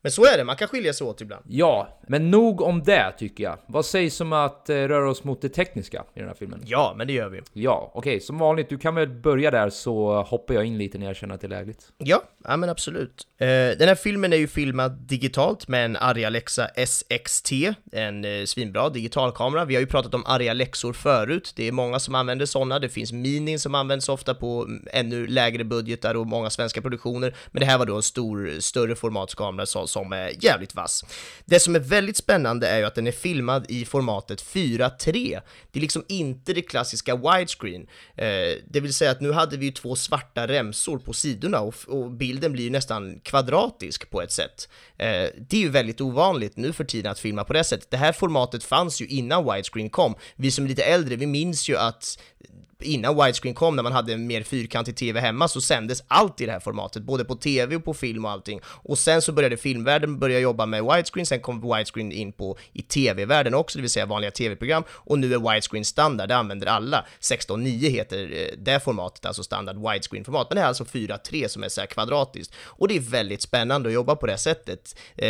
Men så är det, man kan skilja sig åt ibland. Ja, men nog om det tycker jag. Vad sägs om att eh, röra oss mot det tekniska i den här filmen? Ja, men det gör vi. Ja, okej, som vanligt, du kan väl börja där så hoppar jag in lite när jag känner att det är lägligt. Ja, ja men absolut. Eh, den här filmen är ju filmad digitalt med en Arri Alexa SXT, en eh, svinbra digitalkamera. Vi har ju pratat om Arri Alexor förut, det är många som använder sådana, det finns Minin som används ofta på mm, ännu lägre budgetar och många svenska produktioner, men det här var då en stor, större formatskamera som, som är jävligt vass. Det som är väldigt spännande är ju att den är filmad i formatet 4.3. Det är liksom inte det klassiska widescreen, eh, det vill säga att nu hade vi ju två svarta remsor på sidorna och, bilden blir ju nästan kvadratisk på ett sätt. Eh, det är ju väldigt ovanligt nu för tiden att filma på det sättet. Det här formatet fanns ju innan widescreen kom. Vi som är lite äldre, vi minns ju att innan widescreen kom, när man hade en mer fyrkantig TV hemma, så sändes allt i det här formatet, både på TV och på film och allting. Och sen så började filmvärlden börja jobba med widescreen, sen kom widescreen in på i TV-världen också, det vill säga vanliga TV-program, och nu är widescreen standard, det använder alla. 16.9 heter eh, det formatet, alltså standard widescreen-format, men det är alltså 4.3 som är så här kvadratiskt. Och det är väldigt spännande att jobba på det sättet. Eh,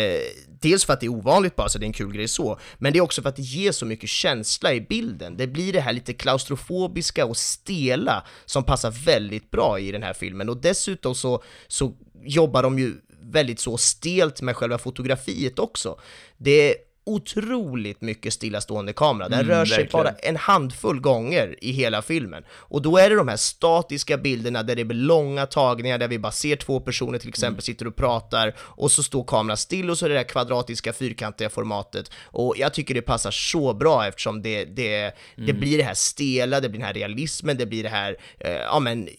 dels för att det är ovanligt bara, så det är en kul grej så, men det är också för att det ger så mycket känsla i bilden. Det blir det här lite klaustrofobiska och stela som passar väldigt bra i den här filmen och dessutom så, så jobbar de ju väldigt så stelt med själva fotografiet också. Det otroligt mycket stillastående kamera. Den Mm, rör sig verkligen. bara en handfull gånger i hela filmen. Och då är det de här statiska bilderna där det blir långa tagningar där vi bara ser två personer till exempel sitter och pratar och så står kameran still och så är det det här kvadratiska fyrkantiga formatet. Och jag tycker det passar så bra eftersom det, det, det blir det här stela, det blir den här realismen, det blir det här, eh, ja men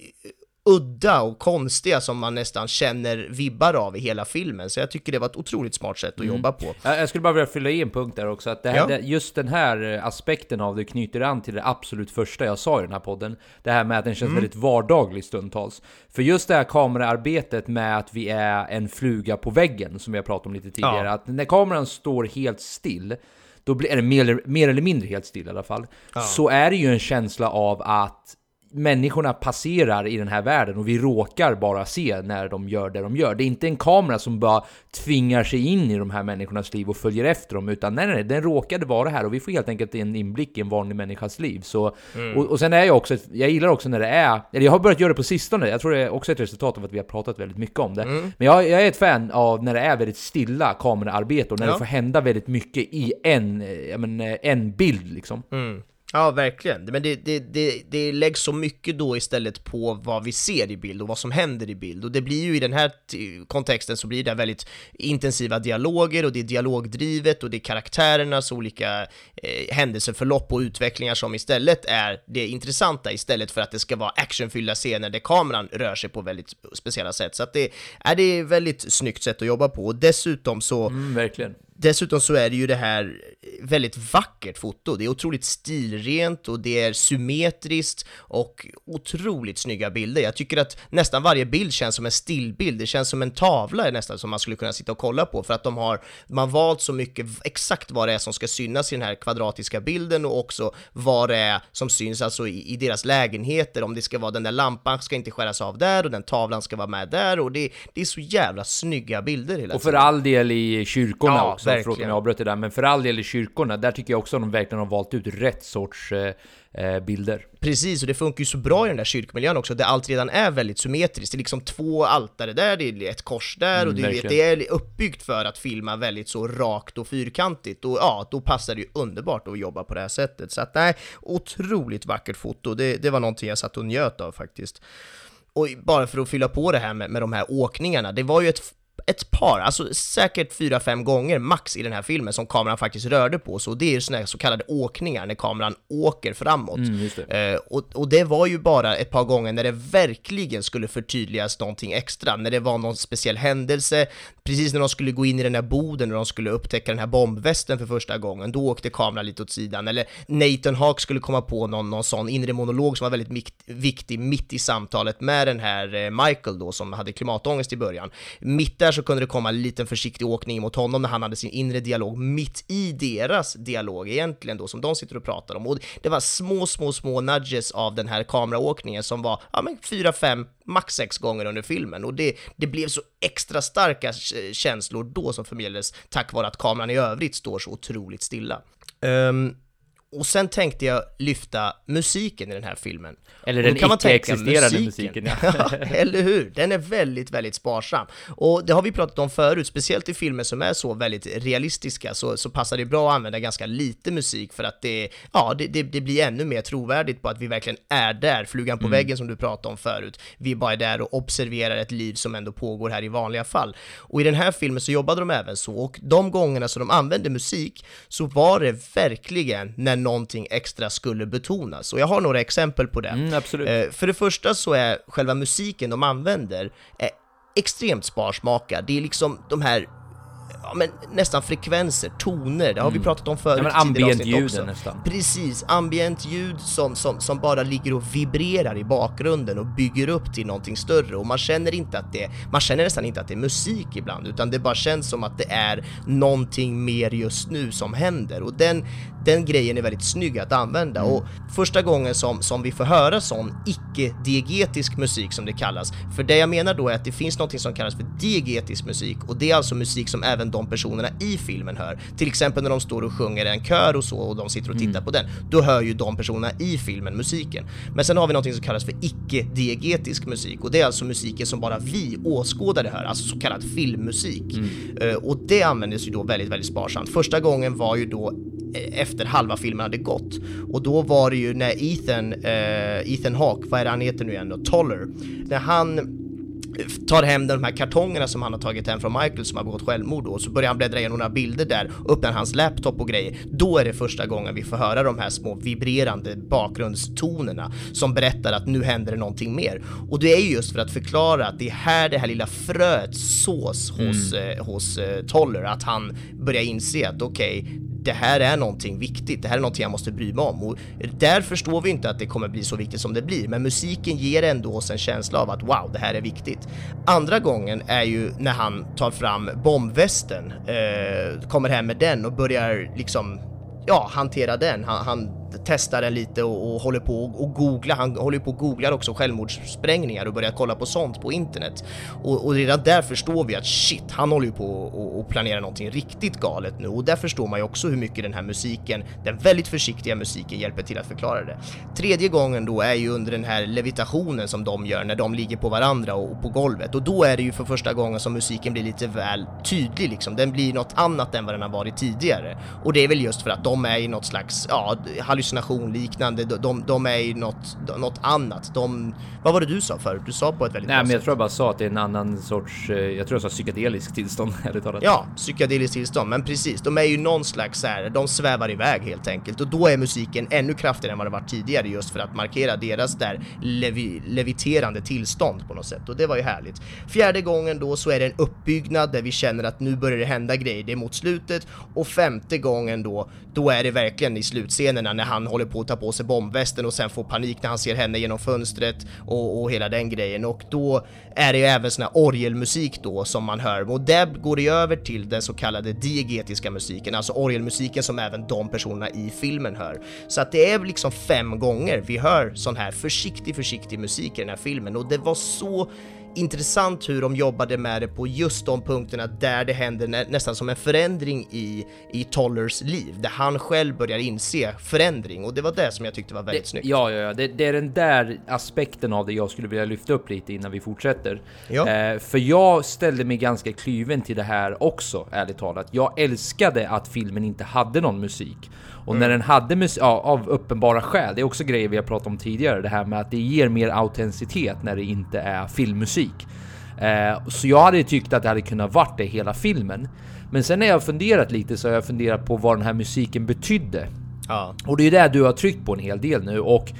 udda och konstiga som man nästan känner vibbar av i hela filmen. Så jag tycker det var ett otroligt smart sätt att jobba på. Jag skulle bara vilja fylla i en punkt där också, att det här, Ja. det, just den här eh, aspekten av det knyter an till det absolut första jag sa i den här podden. Det här med att den känns väldigt vardaglig stundtals. För just det här kameraarbetet med att vi är en fluga på väggen, som vi har pratat om lite tidigare, Ja. att när kameran står helt still, då blir, eller mer, mer eller mindre helt still i alla fall, så är det ju en känsla av att människorna passerar i den här världen och vi råkar bara se när de gör det de gör. Det är inte en kamera som bara tvingar sig in i de här människornas liv och följer efter dem, utan nej, nej, den råkade vara här och vi får helt enkelt en inblick i en vanlig människas liv. Så, och, och sen är jag också, jag gillar också när det är, eller jag har börjat göra det på sistone, jag tror det är också ett resultat av att vi har pratat väldigt mycket om det. Men jag, jag är ett fan av när det är väldigt stilla kameraarbete och när Ja. det får hända väldigt mycket i en, eh, men, eh, en bild liksom. Ja, verkligen. Men det, det, det, det läggs så mycket då istället på vad vi ser i bild och vad som händer i bild. Och det blir ju i den här kontexten så blir det väldigt intensiva dialoger och det är dialogdrivet och det är karaktärernas olika eh, händelseförlopp och utvecklingar som istället är det intressanta istället för att det ska vara actionfyllda scener där kameran rör sig på väldigt speciella sätt. Så att det är det är ett väldigt snyggt sätt att jobba på och dessutom så Mm, verkligen. Dessutom så är det ju det här väldigt vackert foto. Det är otroligt stilrent och det är symmetriskt och otroligt snygga bilder. Jag tycker att nästan varje bild känns som en stillbild. Det känns som en tavla nästan som man skulle kunna sitta och kolla på för att de har, har valt så mycket exakt vad det är som ska synas i den här kvadratiska bilden och också vad det är som syns alltså i, i deras lägenheter. Om det ska vara den där lampan ska inte skäras av där och den tavlan ska vara med där och det, det är så jävla snygga bilder hela Och för tiden. all del i kyrkorna Ja, också, förlåt om verkligen. jag avbröt det där, men för all del i kyrkorna, där tycker jag också att de verkligen har valt ut rätt sorts eh, eh, bilder. Precis, och det funkar ju så bra i den där kyrkmiljön också, där allt redan är väldigt symmetriskt. Det är liksom två altare där, det är ett kors där, och Mm, du vet, verkligen. det är uppbyggt för att filma väldigt så rakt och fyrkantigt. Och ja, då passar det ju underbart att jobba på det här sättet. Så att nej, otroligt vackert foto. Det, det var någonting jag satt och njöt av faktiskt. Och bara för att fylla på det här med, med de här åkningarna, det var ju ett ett par, alltså säkert fyra, fem gånger max i den här filmen som kameran faktiskt rörde på sig och det är ju såna här så kallade åkningar när kameran åker framåt. Eh, och, och det var ju bara ett par gånger när det verkligen skulle förtydligas någonting extra, när det var någon speciell händelse, precis när de skulle gå in i den här boden och de skulle upptäcka den här bombvästen för första gången, då åkte kameran lite åt sidan, eller Nathan Hawke skulle komma på någon, någon sån inre monolog som var väldigt mikt, viktig mitt i samtalet med den här eh, Michael då som hade klimatångest i början. Mitt där så kunde det komma en liten försiktig åkning mot honom när han hade sin inre dialog mitt i deras dialog egentligen då som de sitter och pratar om. Och det var små, små, små nudges av den här kameraåkningen som var, ja men fyra, fem, max sex gånger under filmen och det, det blev så extra starka känslor då som förmedlades tack vare att kameran i övrigt står så otroligt stilla. Um, och sen tänkte jag lyfta musiken i den här filmen. Eller den icke-existerande musiken, ja. ja, eller hur? Den är väldigt, väldigt sparsam. Och det har vi pratat om förut, speciellt i filmer som är så väldigt realistiska så, så passar det bra att använda ganska lite musik för att det, ja, det, det, det blir ännu mer trovärdigt på att vi verkligen är där, flugan på Mm. väggen som du pratade om förut. Vi bara är där och observerar ett liv som ändå pågår här i vanliga fall. Och i den här filmen så jobbade de även så, och de gångerna som de använde musik så var det verkligen när någonting extra skulle betonas. Och jag har några exempel på det. Mm. Eh, för det första så är själva musiken de använder är extremt sparsmakad. Det är liksom de här Ja, men nästan frekvenser, toner, det har vi pratat om förut Mm. Ja, men ambient också. nästan. Precis, ambient ljud som, som, som bara ligger och vibrerar i bakgrunden och bygger upp till någonting större och man känner inte att det, man känner nästan inte att det är musik ibland utan det bara känns som att det är någonting mer just nu som händer och den, den grejen är väldigt snygg att använda och första gången som, som vi får höra sån icke-diegetisk musik som det kallas, för det jag menar då är att det finns någonting som kallas för diegetisk musik och det är alltså musik som även även de personerna i filmen hör. Till exempel när de står och sjunger en kör och så och de sitter och tittar på den, då hör ju de personerna i filmen musiken. Men sen har vi någonting som kallas för icke-diegetisk musik och det är alltså musiken som bara vi åskådare hör, alltså så kallad filmmusik. Eh, och det användes ju då väldigt, väldigt sparsamt. Första gången var ju då eh, efter halva filmen hade gått och då var det ju när Ethan, eh, Ethan Hawke, vad är det han heter nu igen då, Toller, när han tar hem de här kartongerna som han har tagit hem från Michael som har begått självmord och så börjar han bläddra igenom några bilder där, öppnar hans laptop och grejer. Då är det första gången vi får höra de här små vibrerande bakgrundstonerna som berättar att nu händer det någonting mer. Och det är ju just för att förklara att det är här det här lilla fröet sås hos, eh, hos eh, Toller, att han börjar inse att okej, det här är någonting viktigt, det här är någonting jag måste bry mig om. Och där förstår vi inte att det kommer bli så viktigt som det blir, men musiken ger ändå oss en känsla av att wow, det här är viktigt. Andra gången är ju när han tar fram bombvästen, eh, kommer hem med den och börjar liksom ja, hantera den. Han, han testar den lite och, och håller på och, och googla. Han håller på och googlar också självmordssprängningar och börjar kolla på sånt på internet. Och, och redan där förstår vi att shit, han håller ju på och, och planerar någonting riktigt galet nu. Och där förstår man ju också hur mycket den här musiken, den väldigt försiktiga musiken, hjälper till att förklara det. Tredje gången då är ju under den här levitationen som de gör när de ligger på varandra och, och på golvet. Och då är det ju för första gången som musiken blir lite väl tydlig liksom. Den blir något annat än vad den har varit tidigare. Och det är väl just för att de är i något slags, ja, hallucination liknande, de, de, de är i något, något annat. De, vad var det du sa förut? Du sa på ett väldigt Nej bra men jag tror jag bara sa att det är en annan sorts, eh, jag tror jag sa psykedelisk tillstånd ärligt talat. Ja, psykedeliskt tillstånd, men precis, de är ju någon slags så här, de svävar iväg helt enkelt och då är musiken ännu kraftigare än vad det varit tidigare just för att markera deras där levi, leviterande tillstånd på något sätt och det var ju härligt. Fjärde gången då så är det en uppbyggnad där vi känner att nu börjar det hända grejer, det är mot slutet och femte gången då, då är det verkligen i slutscenerna när han håller på att ta på sig bombvästen och sen får panik när han ser henne genom fönstret och, och hela den grejen. Och då är det ju även sån här orgelmusik då som man hör. Och där går det över till den så kallade diegetiska musiken, alltså orgelmusiken som även de personerna i filmen hör. Så att det är liksom fem gånger vi hör sån här försiktig, försiktig musik i den här filmen. Och det var så intressant hur de jobbade med det på just de punkterna där det händer nä nästan som en förändring i, i Tollers liv, där han själv börjar inse förändring och det var det som jag tyckte var väldigt Det, snyggt. ja, ja, ja. Det, det är den där aspekten av det jag skulle vilja lyfta upp lite innan vi fortsätter. Ja. Eh, för jag ställde mig ganska klyven till det här också, ärligt talat. Jag älskade att filmen inte hade någon musik. Och när den hade musik, ja, av uppenbara skäl, det är också grejer vi har pratat om tidigare, det här med att det ger mer autenticitet när det inte är filmmusik. Eh, så jag hade tyckt att det hade kunnat varit det hela filmen. Men sen när jag har funderat lite så har jag funderat på vad den här musiken betydde. Ja. Och det är det du har tryckt på en hel del nu och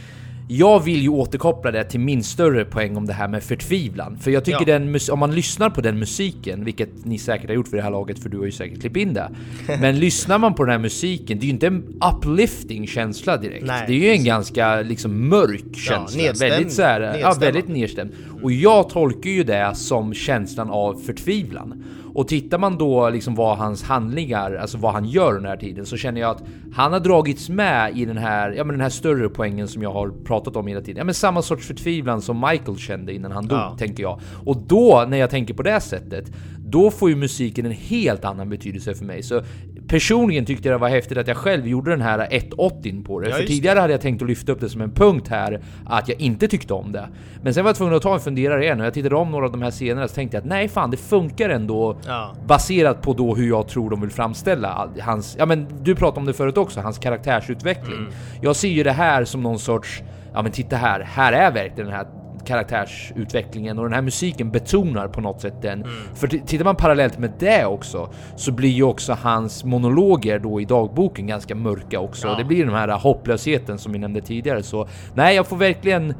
jag vill ju återkoppla det till min större poäng om det här med förtvivlan. För jag tycker Ja. den om man lyssnar på den musiken, vilket ni säkert har gjort för det här laget för du har ju säkert klippt in det. Men lyssnar man på den här musiken, det är ju inte en uplifting känsla direkt. Nej, det är ju en ganska liksom mörk känsla. nedstämd- väldigt så här, ja, väldigt nedstämd. Och jag tolkar ju det som känslan av förtvivlan. Och tittar man då liksom vad hans handlingar, alltså vad han gör under den här tiden, så känner jag att han har dragits med i den här, ja men den här större poängen som jag har pratat om hela tiden. Ja men samma sorts förtvivlan som Michael kände innan han dog, Ja. tänker jag. Och då, när jag tänker på det sättet, då får ju musiken en helt annan betydelse för mig. Så personligen tyckte jag det var häftigt att jag själv gjorde den här 180 på det. Ja, för just det. tidigare hade jag tänkt att lyfta upp det som en punkt här, att jag inte tyckte om det. Men sen var jag tvungen att ta en funderare igen och jag tittade om några av de här scenerna så tänkte jag att nej fan, det funkar ändå Ja. baserat på då hur jag tror de vill framställa hans, ja men du pratade om det förut också, hans karaktärsutveckling. Mm. Jag ser ju det här som någon sorts, ja men titta här, här är verkligen den här karaktärsutvecklingen och den här musiken betonar på något sätt den. Mm. För tittar man parallellt med det också så blir ju också hans monologer då i dagboken ganska mörka också. Ja. Det blir den här hopplösheten som vi nämnde tidigare så nej, jag får verkligen,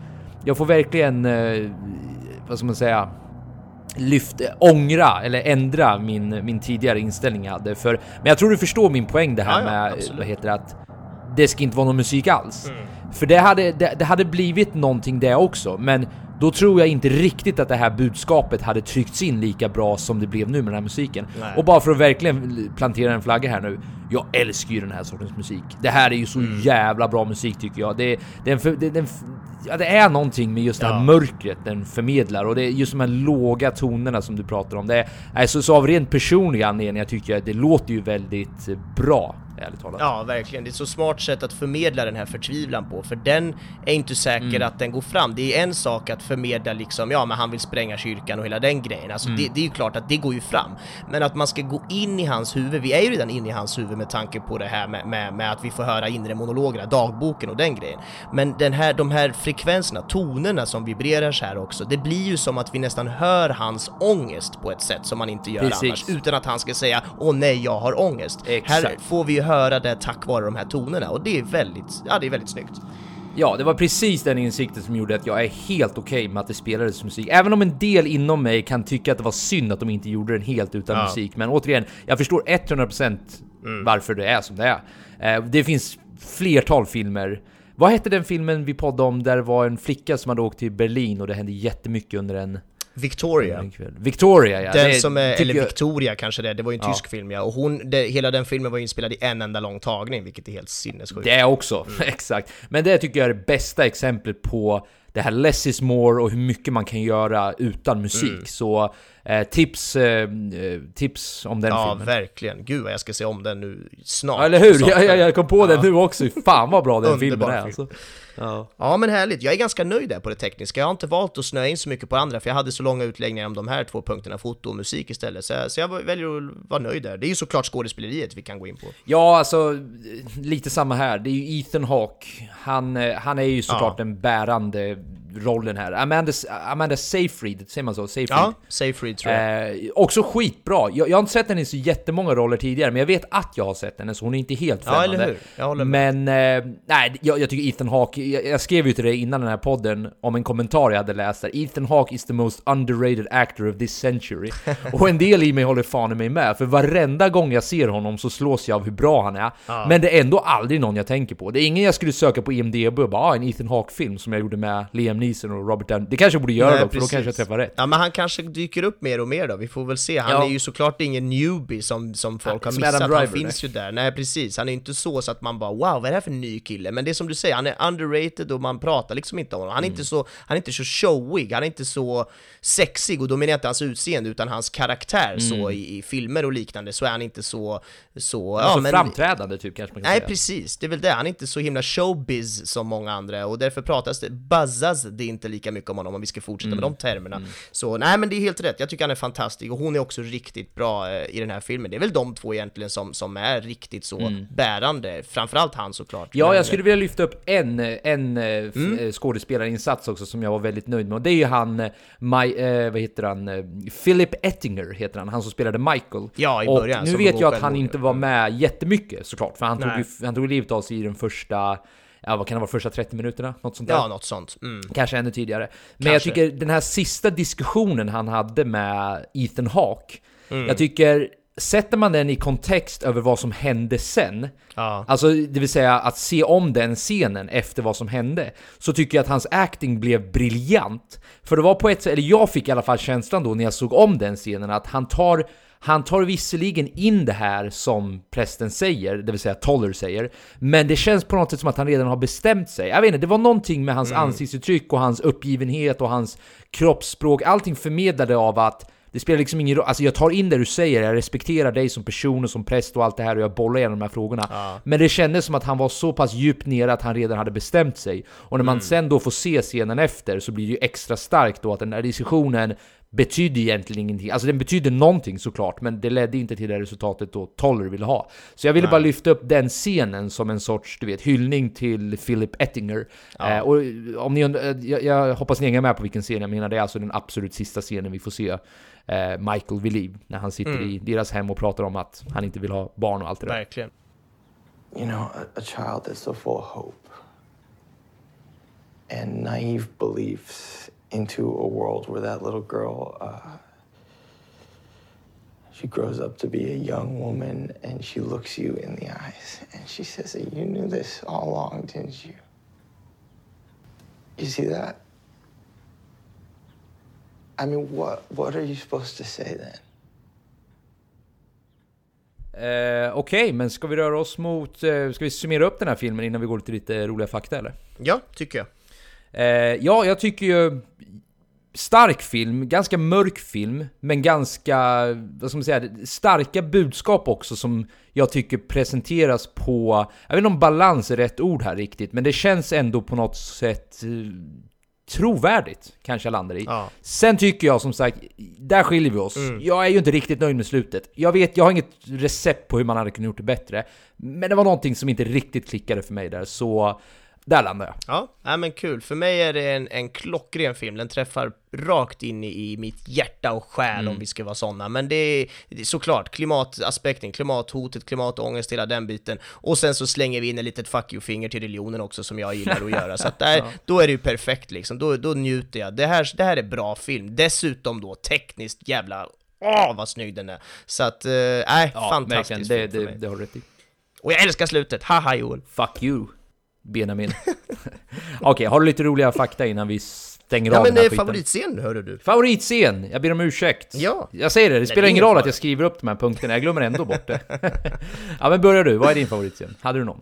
jag får verkligen, eh, vad ska man säga? lyft, ångra eller ändra min, min tidigare inställning jag hade. För, men jag tror du förstår min poäng det här Ja, ja, med, absolut. Mm. vad heter det, att det ska inte vara någon musik alls. För det hade, det, det hade blivit någonting det också, men då tror jag inte riktigt att det här budskapet hade tryckts in lika bra som det blev nu med den här musiken. Nej. Och bara för att verkligen plantera en flagga här nu. Jag älskar ju den här sortens musik. Det här är ju så Mm. jävla bra musik tycker jag. Det, det, är en för, det, det, är en f- ja, det är någonting med just det här Ja. mörkret den förmedlar och det är just de här låga tonerna som du pratar om. Det är, alltså, så av rent personliga anledningar tycker jag att det låter ju väldigt eh, bra, ärligt talat. Ja, verkligen. Det är ett så smart sätt att förmedla den här förtvivlan på, för den är inte säker att den går fram. Det är en sak att förmedla liksom, ja men han vill spränga kyrkan och hela den grejen. Alltså det, det är ju klart att det går ju fram. Men att man ska gå in i hans huvud, vi är ju redan inne i hans huvud med tanke på det här med, med, med att vi får höra inre monologerna, dagboken och den grejen. Men den här, de här frekvenserna, tonerna som vibrerar så här också, det blir ju som att vi nästan hör hans ångest på ett sätt som man inte gör Precis. annars, utan att han ska säga åh nej, jag har ångest. Här Exakt. får vi ju höra det tack vare de här tonerna och det är väldigt, ja det är väldigt snyggt. Ja, det var precis den insikten som gjorde att jag är helt okej med att det spelades musik. Även om en del inom mig kan tycka att det var synd att de inte gjorde den helt utan Ja. musik. Men återigen, jag förstår 100% varför det är som det är. Eh, det finns flertal filmer. Vad hette den filmen vi poddade om där det var en flicka som hade åkt till Berlin och det hände jättemycket under en, Victoria. kväll? Victoria ja. Den det som är, eller jag- Victoria kanske det är, det var ju en Ja. tysk film ja, och hon, det, hela den filmen var inspelad i en enda lång tagning, vilket är helt sinnessjukt. Det också, exakt. Men det tycker jag är det bästa exemplet på det här less is more och hur mycket man kan göra utan musik. Så eh, tips, eh, eh, tips om den Ja, filmen. verkligen. Gud vad jag ska se om den nu snart. Ja, eller hur? Snart. Jag, jag, jag kom på den Ja. nu också. Fan vad bra den filmen är alltså. Ja. Ja men härligt, jag är ganska nöjd där på det tekniska. Jag har inte valt att snöa in så mycket på andra för jag hade så långa utläggningar om de här två punkterna, foto och musik istället. Så jag, så jag väljer att vara nöjd där. Det är ju såklart skådespeleriet vi kan gå in på. ja, alltså lite samma här. Det är ju Ethan Hawke. Han, eh, han är ju såklart Ja. den bärande rollen här. Amanda, Amanda Seyfried, säger man så? Seyfried. Ja, Seyfried tror jag. Eh, också skitbra. Jag, jag har inte sett henne i så jättemånga roller tidigare, men jag vet att jag har sett henne, så hon är inte helt Ja, främmande. eller hur? Jag håller med. Men, eh, nej, jag, jag tycker Ethan Hawke, jag, jag skrev ju till dig innan den här podden om en kommentar jag hade läst där. Ethan Hawke is the most underrated actor of this century. Och en del i mig håller fan i mig med, för varenda gång jag ser honom så slås jag av hur bra han är. Men det är ändå aldrig någon jag tänker på. Det är ingen jag skulle söka på IMDB och bara ah, en Ethan Hawke-film som jag gjorde med Liam Neeson och Robert Downey. Det kanske jag borde göra Nej, då, för då precis. kanske jag träffar rätt. Ja men han kanske dyker upp mer och mer då, vi får väl se. Han Ja. är ju såklart ingen newbie som, som folk har som missat, Adam han Driver, finns ju där. Nej precis, han är inte så så att man bara wow, vad är det här för ny kille? Men det är som du säger, han är underrated och man pratar liksom inte om honom. Han är, Mm. inte, så, han är inte så showig, han är inte så sexig och då menar jag inte hans utseende utan hans karaktär så Mm. i, i filmer och liknande så är han inte så... så Ja, ja, så men, framträdande typ kanske man kan Nej säga. precis, det är väl det. Han är inte så himla showbiz som många andra och därför pratas det, buzzas det inte lika mycket om honom om vi ska fortsätta Mm. med de termerna. Så nej men det är helt rätt, jag tycker han är fantastisk och hon är också riktigt bra eh, i den här filmen. Det är väl de två egentligen som, som är riktigt så bärande, framförallt han såklart. Mm. Ja, jag skulle vilja lyfta upp en, en eh, Mm. eh, skådespelarinsats också som jag var väldigt nöjd med. Och det är ju han, eh, My, eh, vad heter han? Eh, Philip Ettinger heter han, han som spelade Michael. Ja, i och början, nu som vet jag att han inte var med jättemycket såklart, för han tog, ju, han tog livet av sig i den första, ja vad kan det vara, första 30 minuterna? Något sånt där. Ja, något sånt. Mm. Kanske ännu tidigare. Men jag tycker den här sista diskussionen han hade med Ethan Hawke, Mm. jag tycker Sätter man den i kontext över vad som hände sen, Ja. alltså det vill säga att se om den scenen efter vad som hände, så tycker jag att hans acting blev briljant. För det var på ett sätt, eller jag fick i alla fall känslan då när jag såg om den scenen, att han tar han tar visserligen in det här som prästen säger, det vill säga Toller säger, men det känns på något sätt som att han redan har bestämt sig. Jag vet inte, det var någonting med hans ansiktsuttryck och hans uppgivenhet och hans kroppsspråk, allting förmedlade av att det spelar liksom ingen roll, alltså jag tar in det du säger, jag respekterar dig som person och som präst och allt det här och jag bollar igenom de här frågorna. Men det kändes som att han var så pass djupt nere att han redan hade bestämt sig. Och när man sen då får se scenen efter så blir det ju extra starkt då att den här diskussionen betydde egentligen ingenting. Alltså den betydde någonting såklart, men det ledde inte till det resultatet då Toller ville ha. Så jag ville bara lyfta upp den scenen som en sorts, du vet, hyllning till Philip Ettinger. Eh, och om ni, eh, jag, jag hoppas ni hänger med på vilken scen jag menar, det är alltså den absolut sista scenen vi får se eh, Michael vid liv, när han sitter i deras hem och pratar om att han inte vill ha barn och allt det där. Verkligen. You know, a, a child that's so full of hope and naive beliefs into a world where that little girl, uh, she grows up to be a young woman and she looks you in the eyes and she says that you knew this all along, didn't you? You see that? I mean, what what are you supposed to say then? Eh, Okej, men ska vi röra oss mot... Eh, ska vi summera upp den här filmen innan vi går till lite roliga fakta eller? Ja, tycker jag. Eh, ja, jag tycker ju... Stark film, ganska mörk film, men ganska, vad ska man säga, starka budskap också som jag tycker presenteras på... Jag vet inte om balans är rätt ord här riktigt, men det känns ändå på något sätt eh, trovärdigt, kanske jag landar i. Ja. Sen tycker jag som sagt, där skiljer vi oss. Jag är ju inte riktigt nöjd med slutet. Jag vet, jag har inget recept på hur man hade kunnat gjort det bättre. Men det var någonting som inte riktigt klickade för mig där, så där landar jag. Ja, ja men kul. För mig är det en, en klockren film. Den träffar rakt in i, i mitt hjärta och själ om vi ska vara sådana. Men det är, det är såklart klimataspekten, klimathotet, klimatångest, hela den biten. Och sen så slänger vi in ett litet fuck you-finger till religionen också som jag gillar att göra. Så att där, då är det ju perfekt liksom. Då, då njuter jag. Det här, det här är bra film. Dessutom då tekniskt jävla Åh, vad snygg den är! Så att, eh, nej, fantastisk verkligen. film Det, det, det har du rätt i. Och jag älskar slutet, haha Joel! Fuck you, Benjamin. Okej, har du lite roliga fakta innan vi stänger Ja av men den här det är skiten? favoritscen hörde du. Favoritscen! Jag ber om ursäkt. Ja. Jag säger det, det spelar det ingen roll fara. att jag skriver upp de här punkterna, jag glömmer ändå bort det. ja men börjar du, vad är din favoritscen? Hade du någon?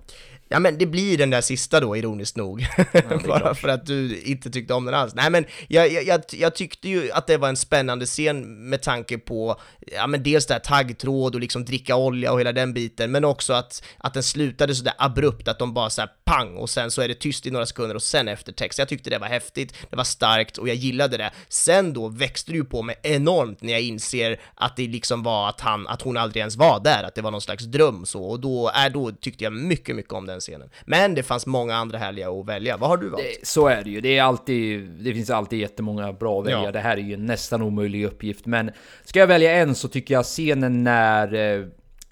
Ja men det blir den där sista då, ironiskt nog. Bara för att du inte tyckte om den alls. Nej men jag, jag, jag, jag tyckte ju att det var en spännande scen med tanke på, ja men dels det här taggtråd och liksom dricka olja och hela den biten, men också att, att den slutade sådär abrupt, att de bara såhär pang och sen så är det tyst i några sekunder och sen eftertext. Jag tyckte det var häftigt, det var starkt och jag gillade det. Sen då växte det ju på mig enormt när jag inser att det liksom var att han, att hon aldrig ens var där, att det var någon slags dröm så, och då, äh, då tyckte jag mycket, mycket om den scenen. Men det fanns många andra härliga att välja. Vad har du valt? Det, så är det ju. Det, är alltid, det finns alltid jättemånga bra att välja. Ja. Det här är ju en nästan omöjlig uppgift. Men ska jag välja en så tycker jag scenen när eh,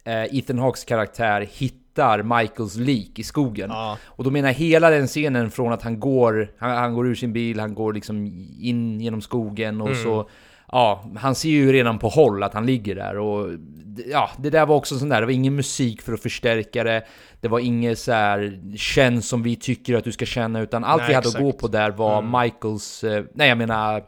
eh, Ethan Hawks karaktär hittar Michaels lik i skogen. Ja. Och då menar jag hela den scenen från att han går, han, han går ur sin bil, han går liksom in genom skogen och så Ja, han ser ju redan på håll att han ligger där och ja, det där var också sån där, det var ingen musik för att förstärka det. Det var inget så här känn som vi tycker att du ska känna utan allt Nej, vi hade exakt. Mm. att gå på där var Michaels, eh, nej jag menar...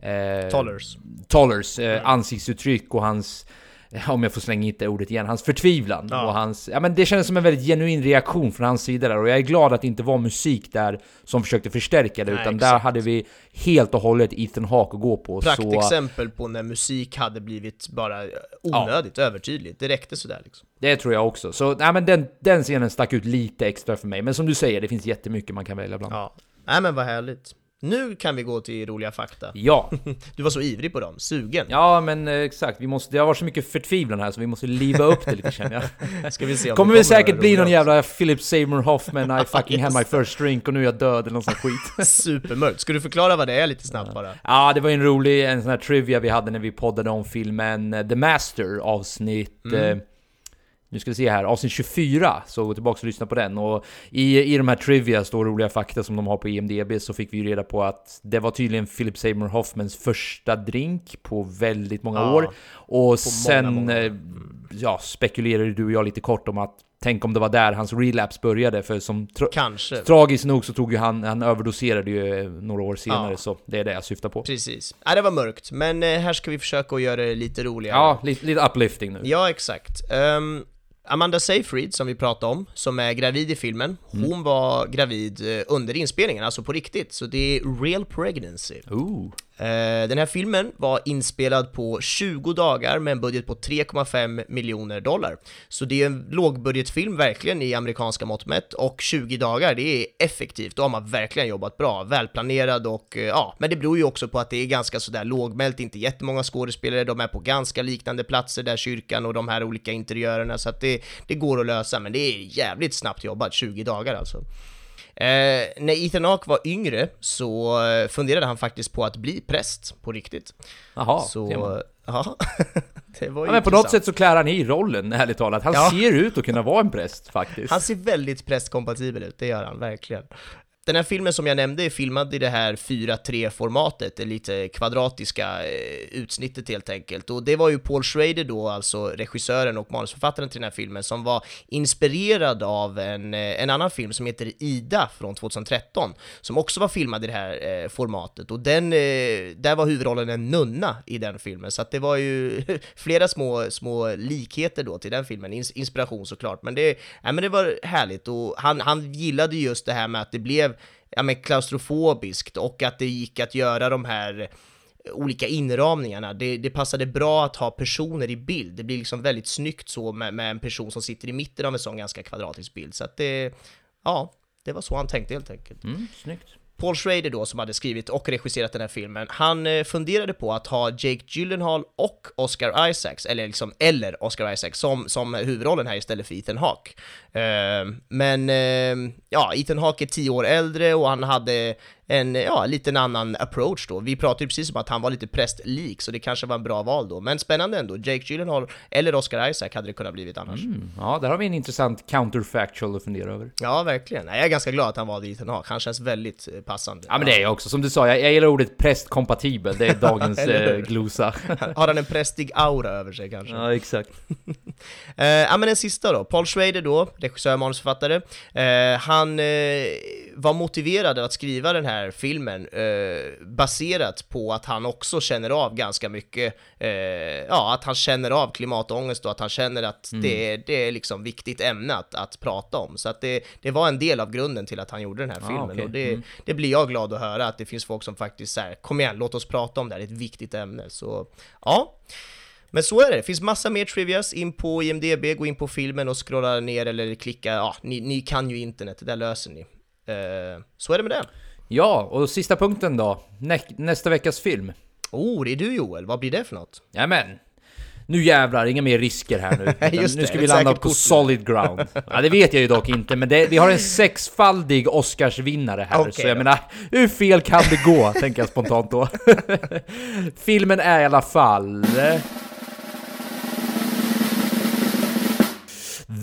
Eh, Tollers. Tollers eh, ansiktsuttryck och hans, om jag får slänga hit det ordet igen, hans förtvivlan. Ja. Och hans, ja men det kändes som en väldigt genuin reaktion från hans sida där och jag är glad att det inte var musik där som försökte förstärka det, Nej, utan där exakt. hade vi helt och hållet Ethan Hawke att gå på. Så, Praktexempel på när musik hade blivit bara onödigt övertydligt. Det räckte sådär liksom. det tror jag också. Så nej, men den, den scenen stack ut lite extra för mig. Men som du säger, det finns jättemycket man kan välja bland. Ja. Nej men vad härligt. Nu kan vi gå till roliga fakta. Ja, Du var så ivrig på dem, sugen. ja men eh, exakt. Vi måste, det har varit så mycket förtvivlan här så vi måste liva upp det lite känner jag. Ska vi se om kommer det väl säkert bli någon jävla Philip Seymour Hoffman I fucking had my first drink och nu är jag död eller någon sån skit. Supermörkt. Ska du förklara vad det är lite snabbt bara? Ja, det var en rolig en sån här trivia vi hade när vi poddade om filmen eh, The Master avsnitt... Eh, nu ska vi se här, avsnitt 24, så gå tillbaka och lyssna på den. Och i, i de här trivia, står roliga fakta som de har på IMDB, så fick vi ju reda på att det var tydligen Philip Seymour Hoffmans första drink på väldigt många Ja, år. Och sen många, många. eh, ja, spekulerade du och jag lite kort om att Tänk om det var där hans relapse började, för som tra- Kanske. tragiskt nog så tog ju han, han överdoserade ju eh, några år senare, Ja. så det är det jag syftar på. Precis. Ja, det var mörkt, men eh, här ska vi försöka att göra det lite roligare. Ja, lite, lite uplifting nu. Ja, exakt. Ehm, Amanda Seyfried, som vi pratade om, som är gravid i filmen, hon var gravid eh, under inspelningen, alltså på riktigt, så det är real pregnancy. Ooh. Eh, den här filmen var inspelad på 20 dagar med en budget på 3,5 miljoner dollar. Så det är en lågbudgetfilm verkligen i amerikanska mått mätt och 20 dagar, det är effektivt. Då har man verkligen jobbat bra, välplanerad och eh, ja, men det beror ju också på att det är ganska sådär lågmält, inte jättemånga skådespelare, de är på ganska liknande platser där kyrkan och de här olika interiörerna så att det, det går att lösa, men det är jävligt snabbt jobbat, 20 dagar alltså. Eh, när Ethan Hawke var yngre så eh, funderade han faktiskt på att bli präst på riktigt. Jaha, så, ja, det var Ja, men på något sätt så klär han i rollen, ärligt talat. Han Ja. ser ut att kunna vara en präst faktiskt. Han ser väldigt prästkompatibel ut, det gör han verkligen den här filmen som jag nämnde är filmad i det här 4-3-formatet, det lite kvadratiska eh, utsnittet helt enkelt. Och det var ju Paul Schrader då, alltså regissören och manusförfattaren till den här filmen, som var inspirerad av en, eh, en annan film som heter Ida från 2013, som också var filmad i det här eh, formatet. Och den, eh, där var huvudrollen en nunna i den filmen, så att det var ju flera små, små likheter då till den filmen, inspiration såklart. Men det, ja, men det var härligt och han, han gillade just det här med att det blev ja, men klaustrofobiskt och att det gick att göra de här olika inramningarna. Det, det passade bra att ha personer i bild. Det blir liksom väldigt snyggt så med, med en person som sitter i mitten av en sån ganska kvadratisk bild. Så att det, ja, det var så han tänkte helt enkelt. Mm, snyggt. Paul Schrader då, som hade skrivit och regisserat den här filmen, han eh, funderade på att ha Jake Gyllenhaal och Oscar Isaacs, eller liksom, eller Oscar Isaacs, som, som huvudrollen här istället för Ethan Hawke. Eh, men, eh, ja, Ethan Hawke är tio år äldre och han hade en ja, liten annan approach då. Vi pratade ju precis om att han var lite prästlik, så det kanske var en bra val då. Men spännande ändå, Jake Gyllenhaal eller Oscar Isaac hade det kunnat blivit annars. Mm, ja, där har vi en intressant counterfactual att fundera över. Ja, verkligen. Jag är ganska glad att han valde Ethan Hawke, han känns väldigt eh, passande. Ja, men det är jag också. Som du sa, jag, jag gillar ordet prästkompatibel, det är dagens eh, glosa. Har han en prästig aura över sig kanske? ja, exakt. Eh, ja men den sista då, Paul Schrader då, regissör och manusförfattare, eh, han var motiverad att skriva den här filmen eh, baserat på att han också känner av ganska mycket, eh, ja att han känner av klimatångest och att han känner att Mm. det, det är liksom viktigt ämne att, att prata om. Så att det, det var en del av grunden till att han gjorde den här Ah, filmen okej. och det, Mm. det blir jag glad att höra att det finns folk som faktiskt säger kom igen, låt oss prata om det här, det är ett viktigt ämne. Så ja, men så är det, det finns massa mer trivias, in på IMDB, gå in på filmen och scrolla ner eller klicka, ja, ni, ni kan ju internet, det där löser ni. Eh, så är det med det. Ja, och sista punkten då. Nä nästa veckas film. Oh, det är du Joel, vad blir det för något? Jajamän. Nu jävlar, inga mer risker här nu. Nu det, ska vi ett landa på solid ground. Ja, det vet jag ju dock inte, men det, vi har en sexfaldig Oscarsvinnare här. Okej så jag då. menar, hur fel kan det gå? tänker jag spontant då. Filmen är i alla fall...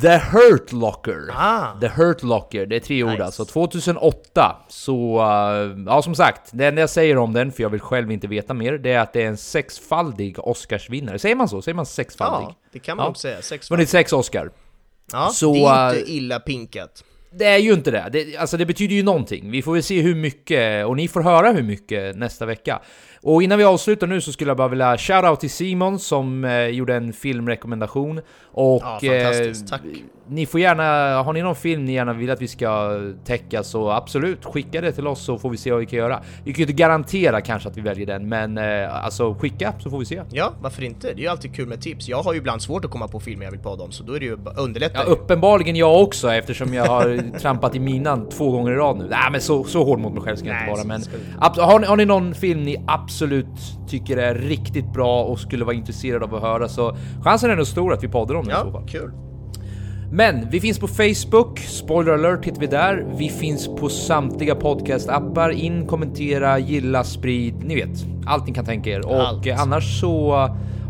The Hurt Locker. Ah. The Hurt Locker, det är tre ord Nice. alltså. 2008. Så, uh, ja som sagt, det enda jag säger om den, för jag vill själv inte veta mer, det är att det är en sexfaldig Oscarsvinnare. Säger man så? Säger man sexfaldig? Ja, det kan man Ja. också säga. Sex Vunnit sex Oscar. Ja, så, det är inte äh, illa pinkat. Det är ju inte det. det. Alltså det betyder ju någonting. Vi får väl se hur mycket, och ni får höra hur mycket nästa vecka. Och innan vi avslutar nu så skulle jag bara vilja shoutout till Simon som eh, gjorde en filmrekommendation. Och Ja. Tack. ni får gärna, har ni någon film ni gärna vill att vi ska täcka så absolut, skicka det till oss så får vi se vad vi kan göra. Vi kan ju inte garantera kanske att vi väljer den, men eh, alltså skicka så får vi se. Ja, varför inte? Det är ju alltid kul med tips. Jag har ju ibland svårt att komma på filmer jag vill podda om, så då är det ju bara underlättar Ja, uppenbarligen jag också eftersom jag har trampat i minan två gånger i rad nu. Nej men så, så hård mot mig själv ska jag inte vara men... ab- har, ni, har ni någon film ni absolut tycker är riktigt bra och skulle vara intresserade av att höra så chansen är nog stor att vi poddar om den i så Ja, fall. kul. Men vi finns på Facebook, spoiler alert hittar vi där. Vi finns på samtliga podcastappar. In, kommentera, gilla, sprid, ni vet. Allt ni kan tänka er. Och Allt. annars så...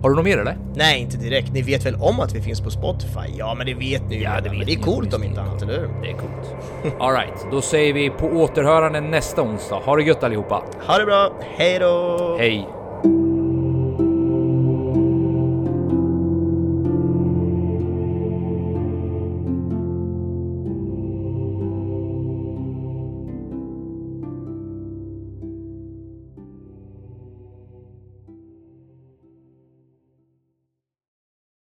Har du något mer eller? Nej, inte direkt. Ni vet väl om att vi finns på Spotify? Ja, men det vet ni ju. Ja, det vet det är coolt om inte annat, eller hur? Det är coolt. Alright, då säger vi på återhörande nästa onsdag. Ha det gött allihopa. Ha det bra, hej då! Hej!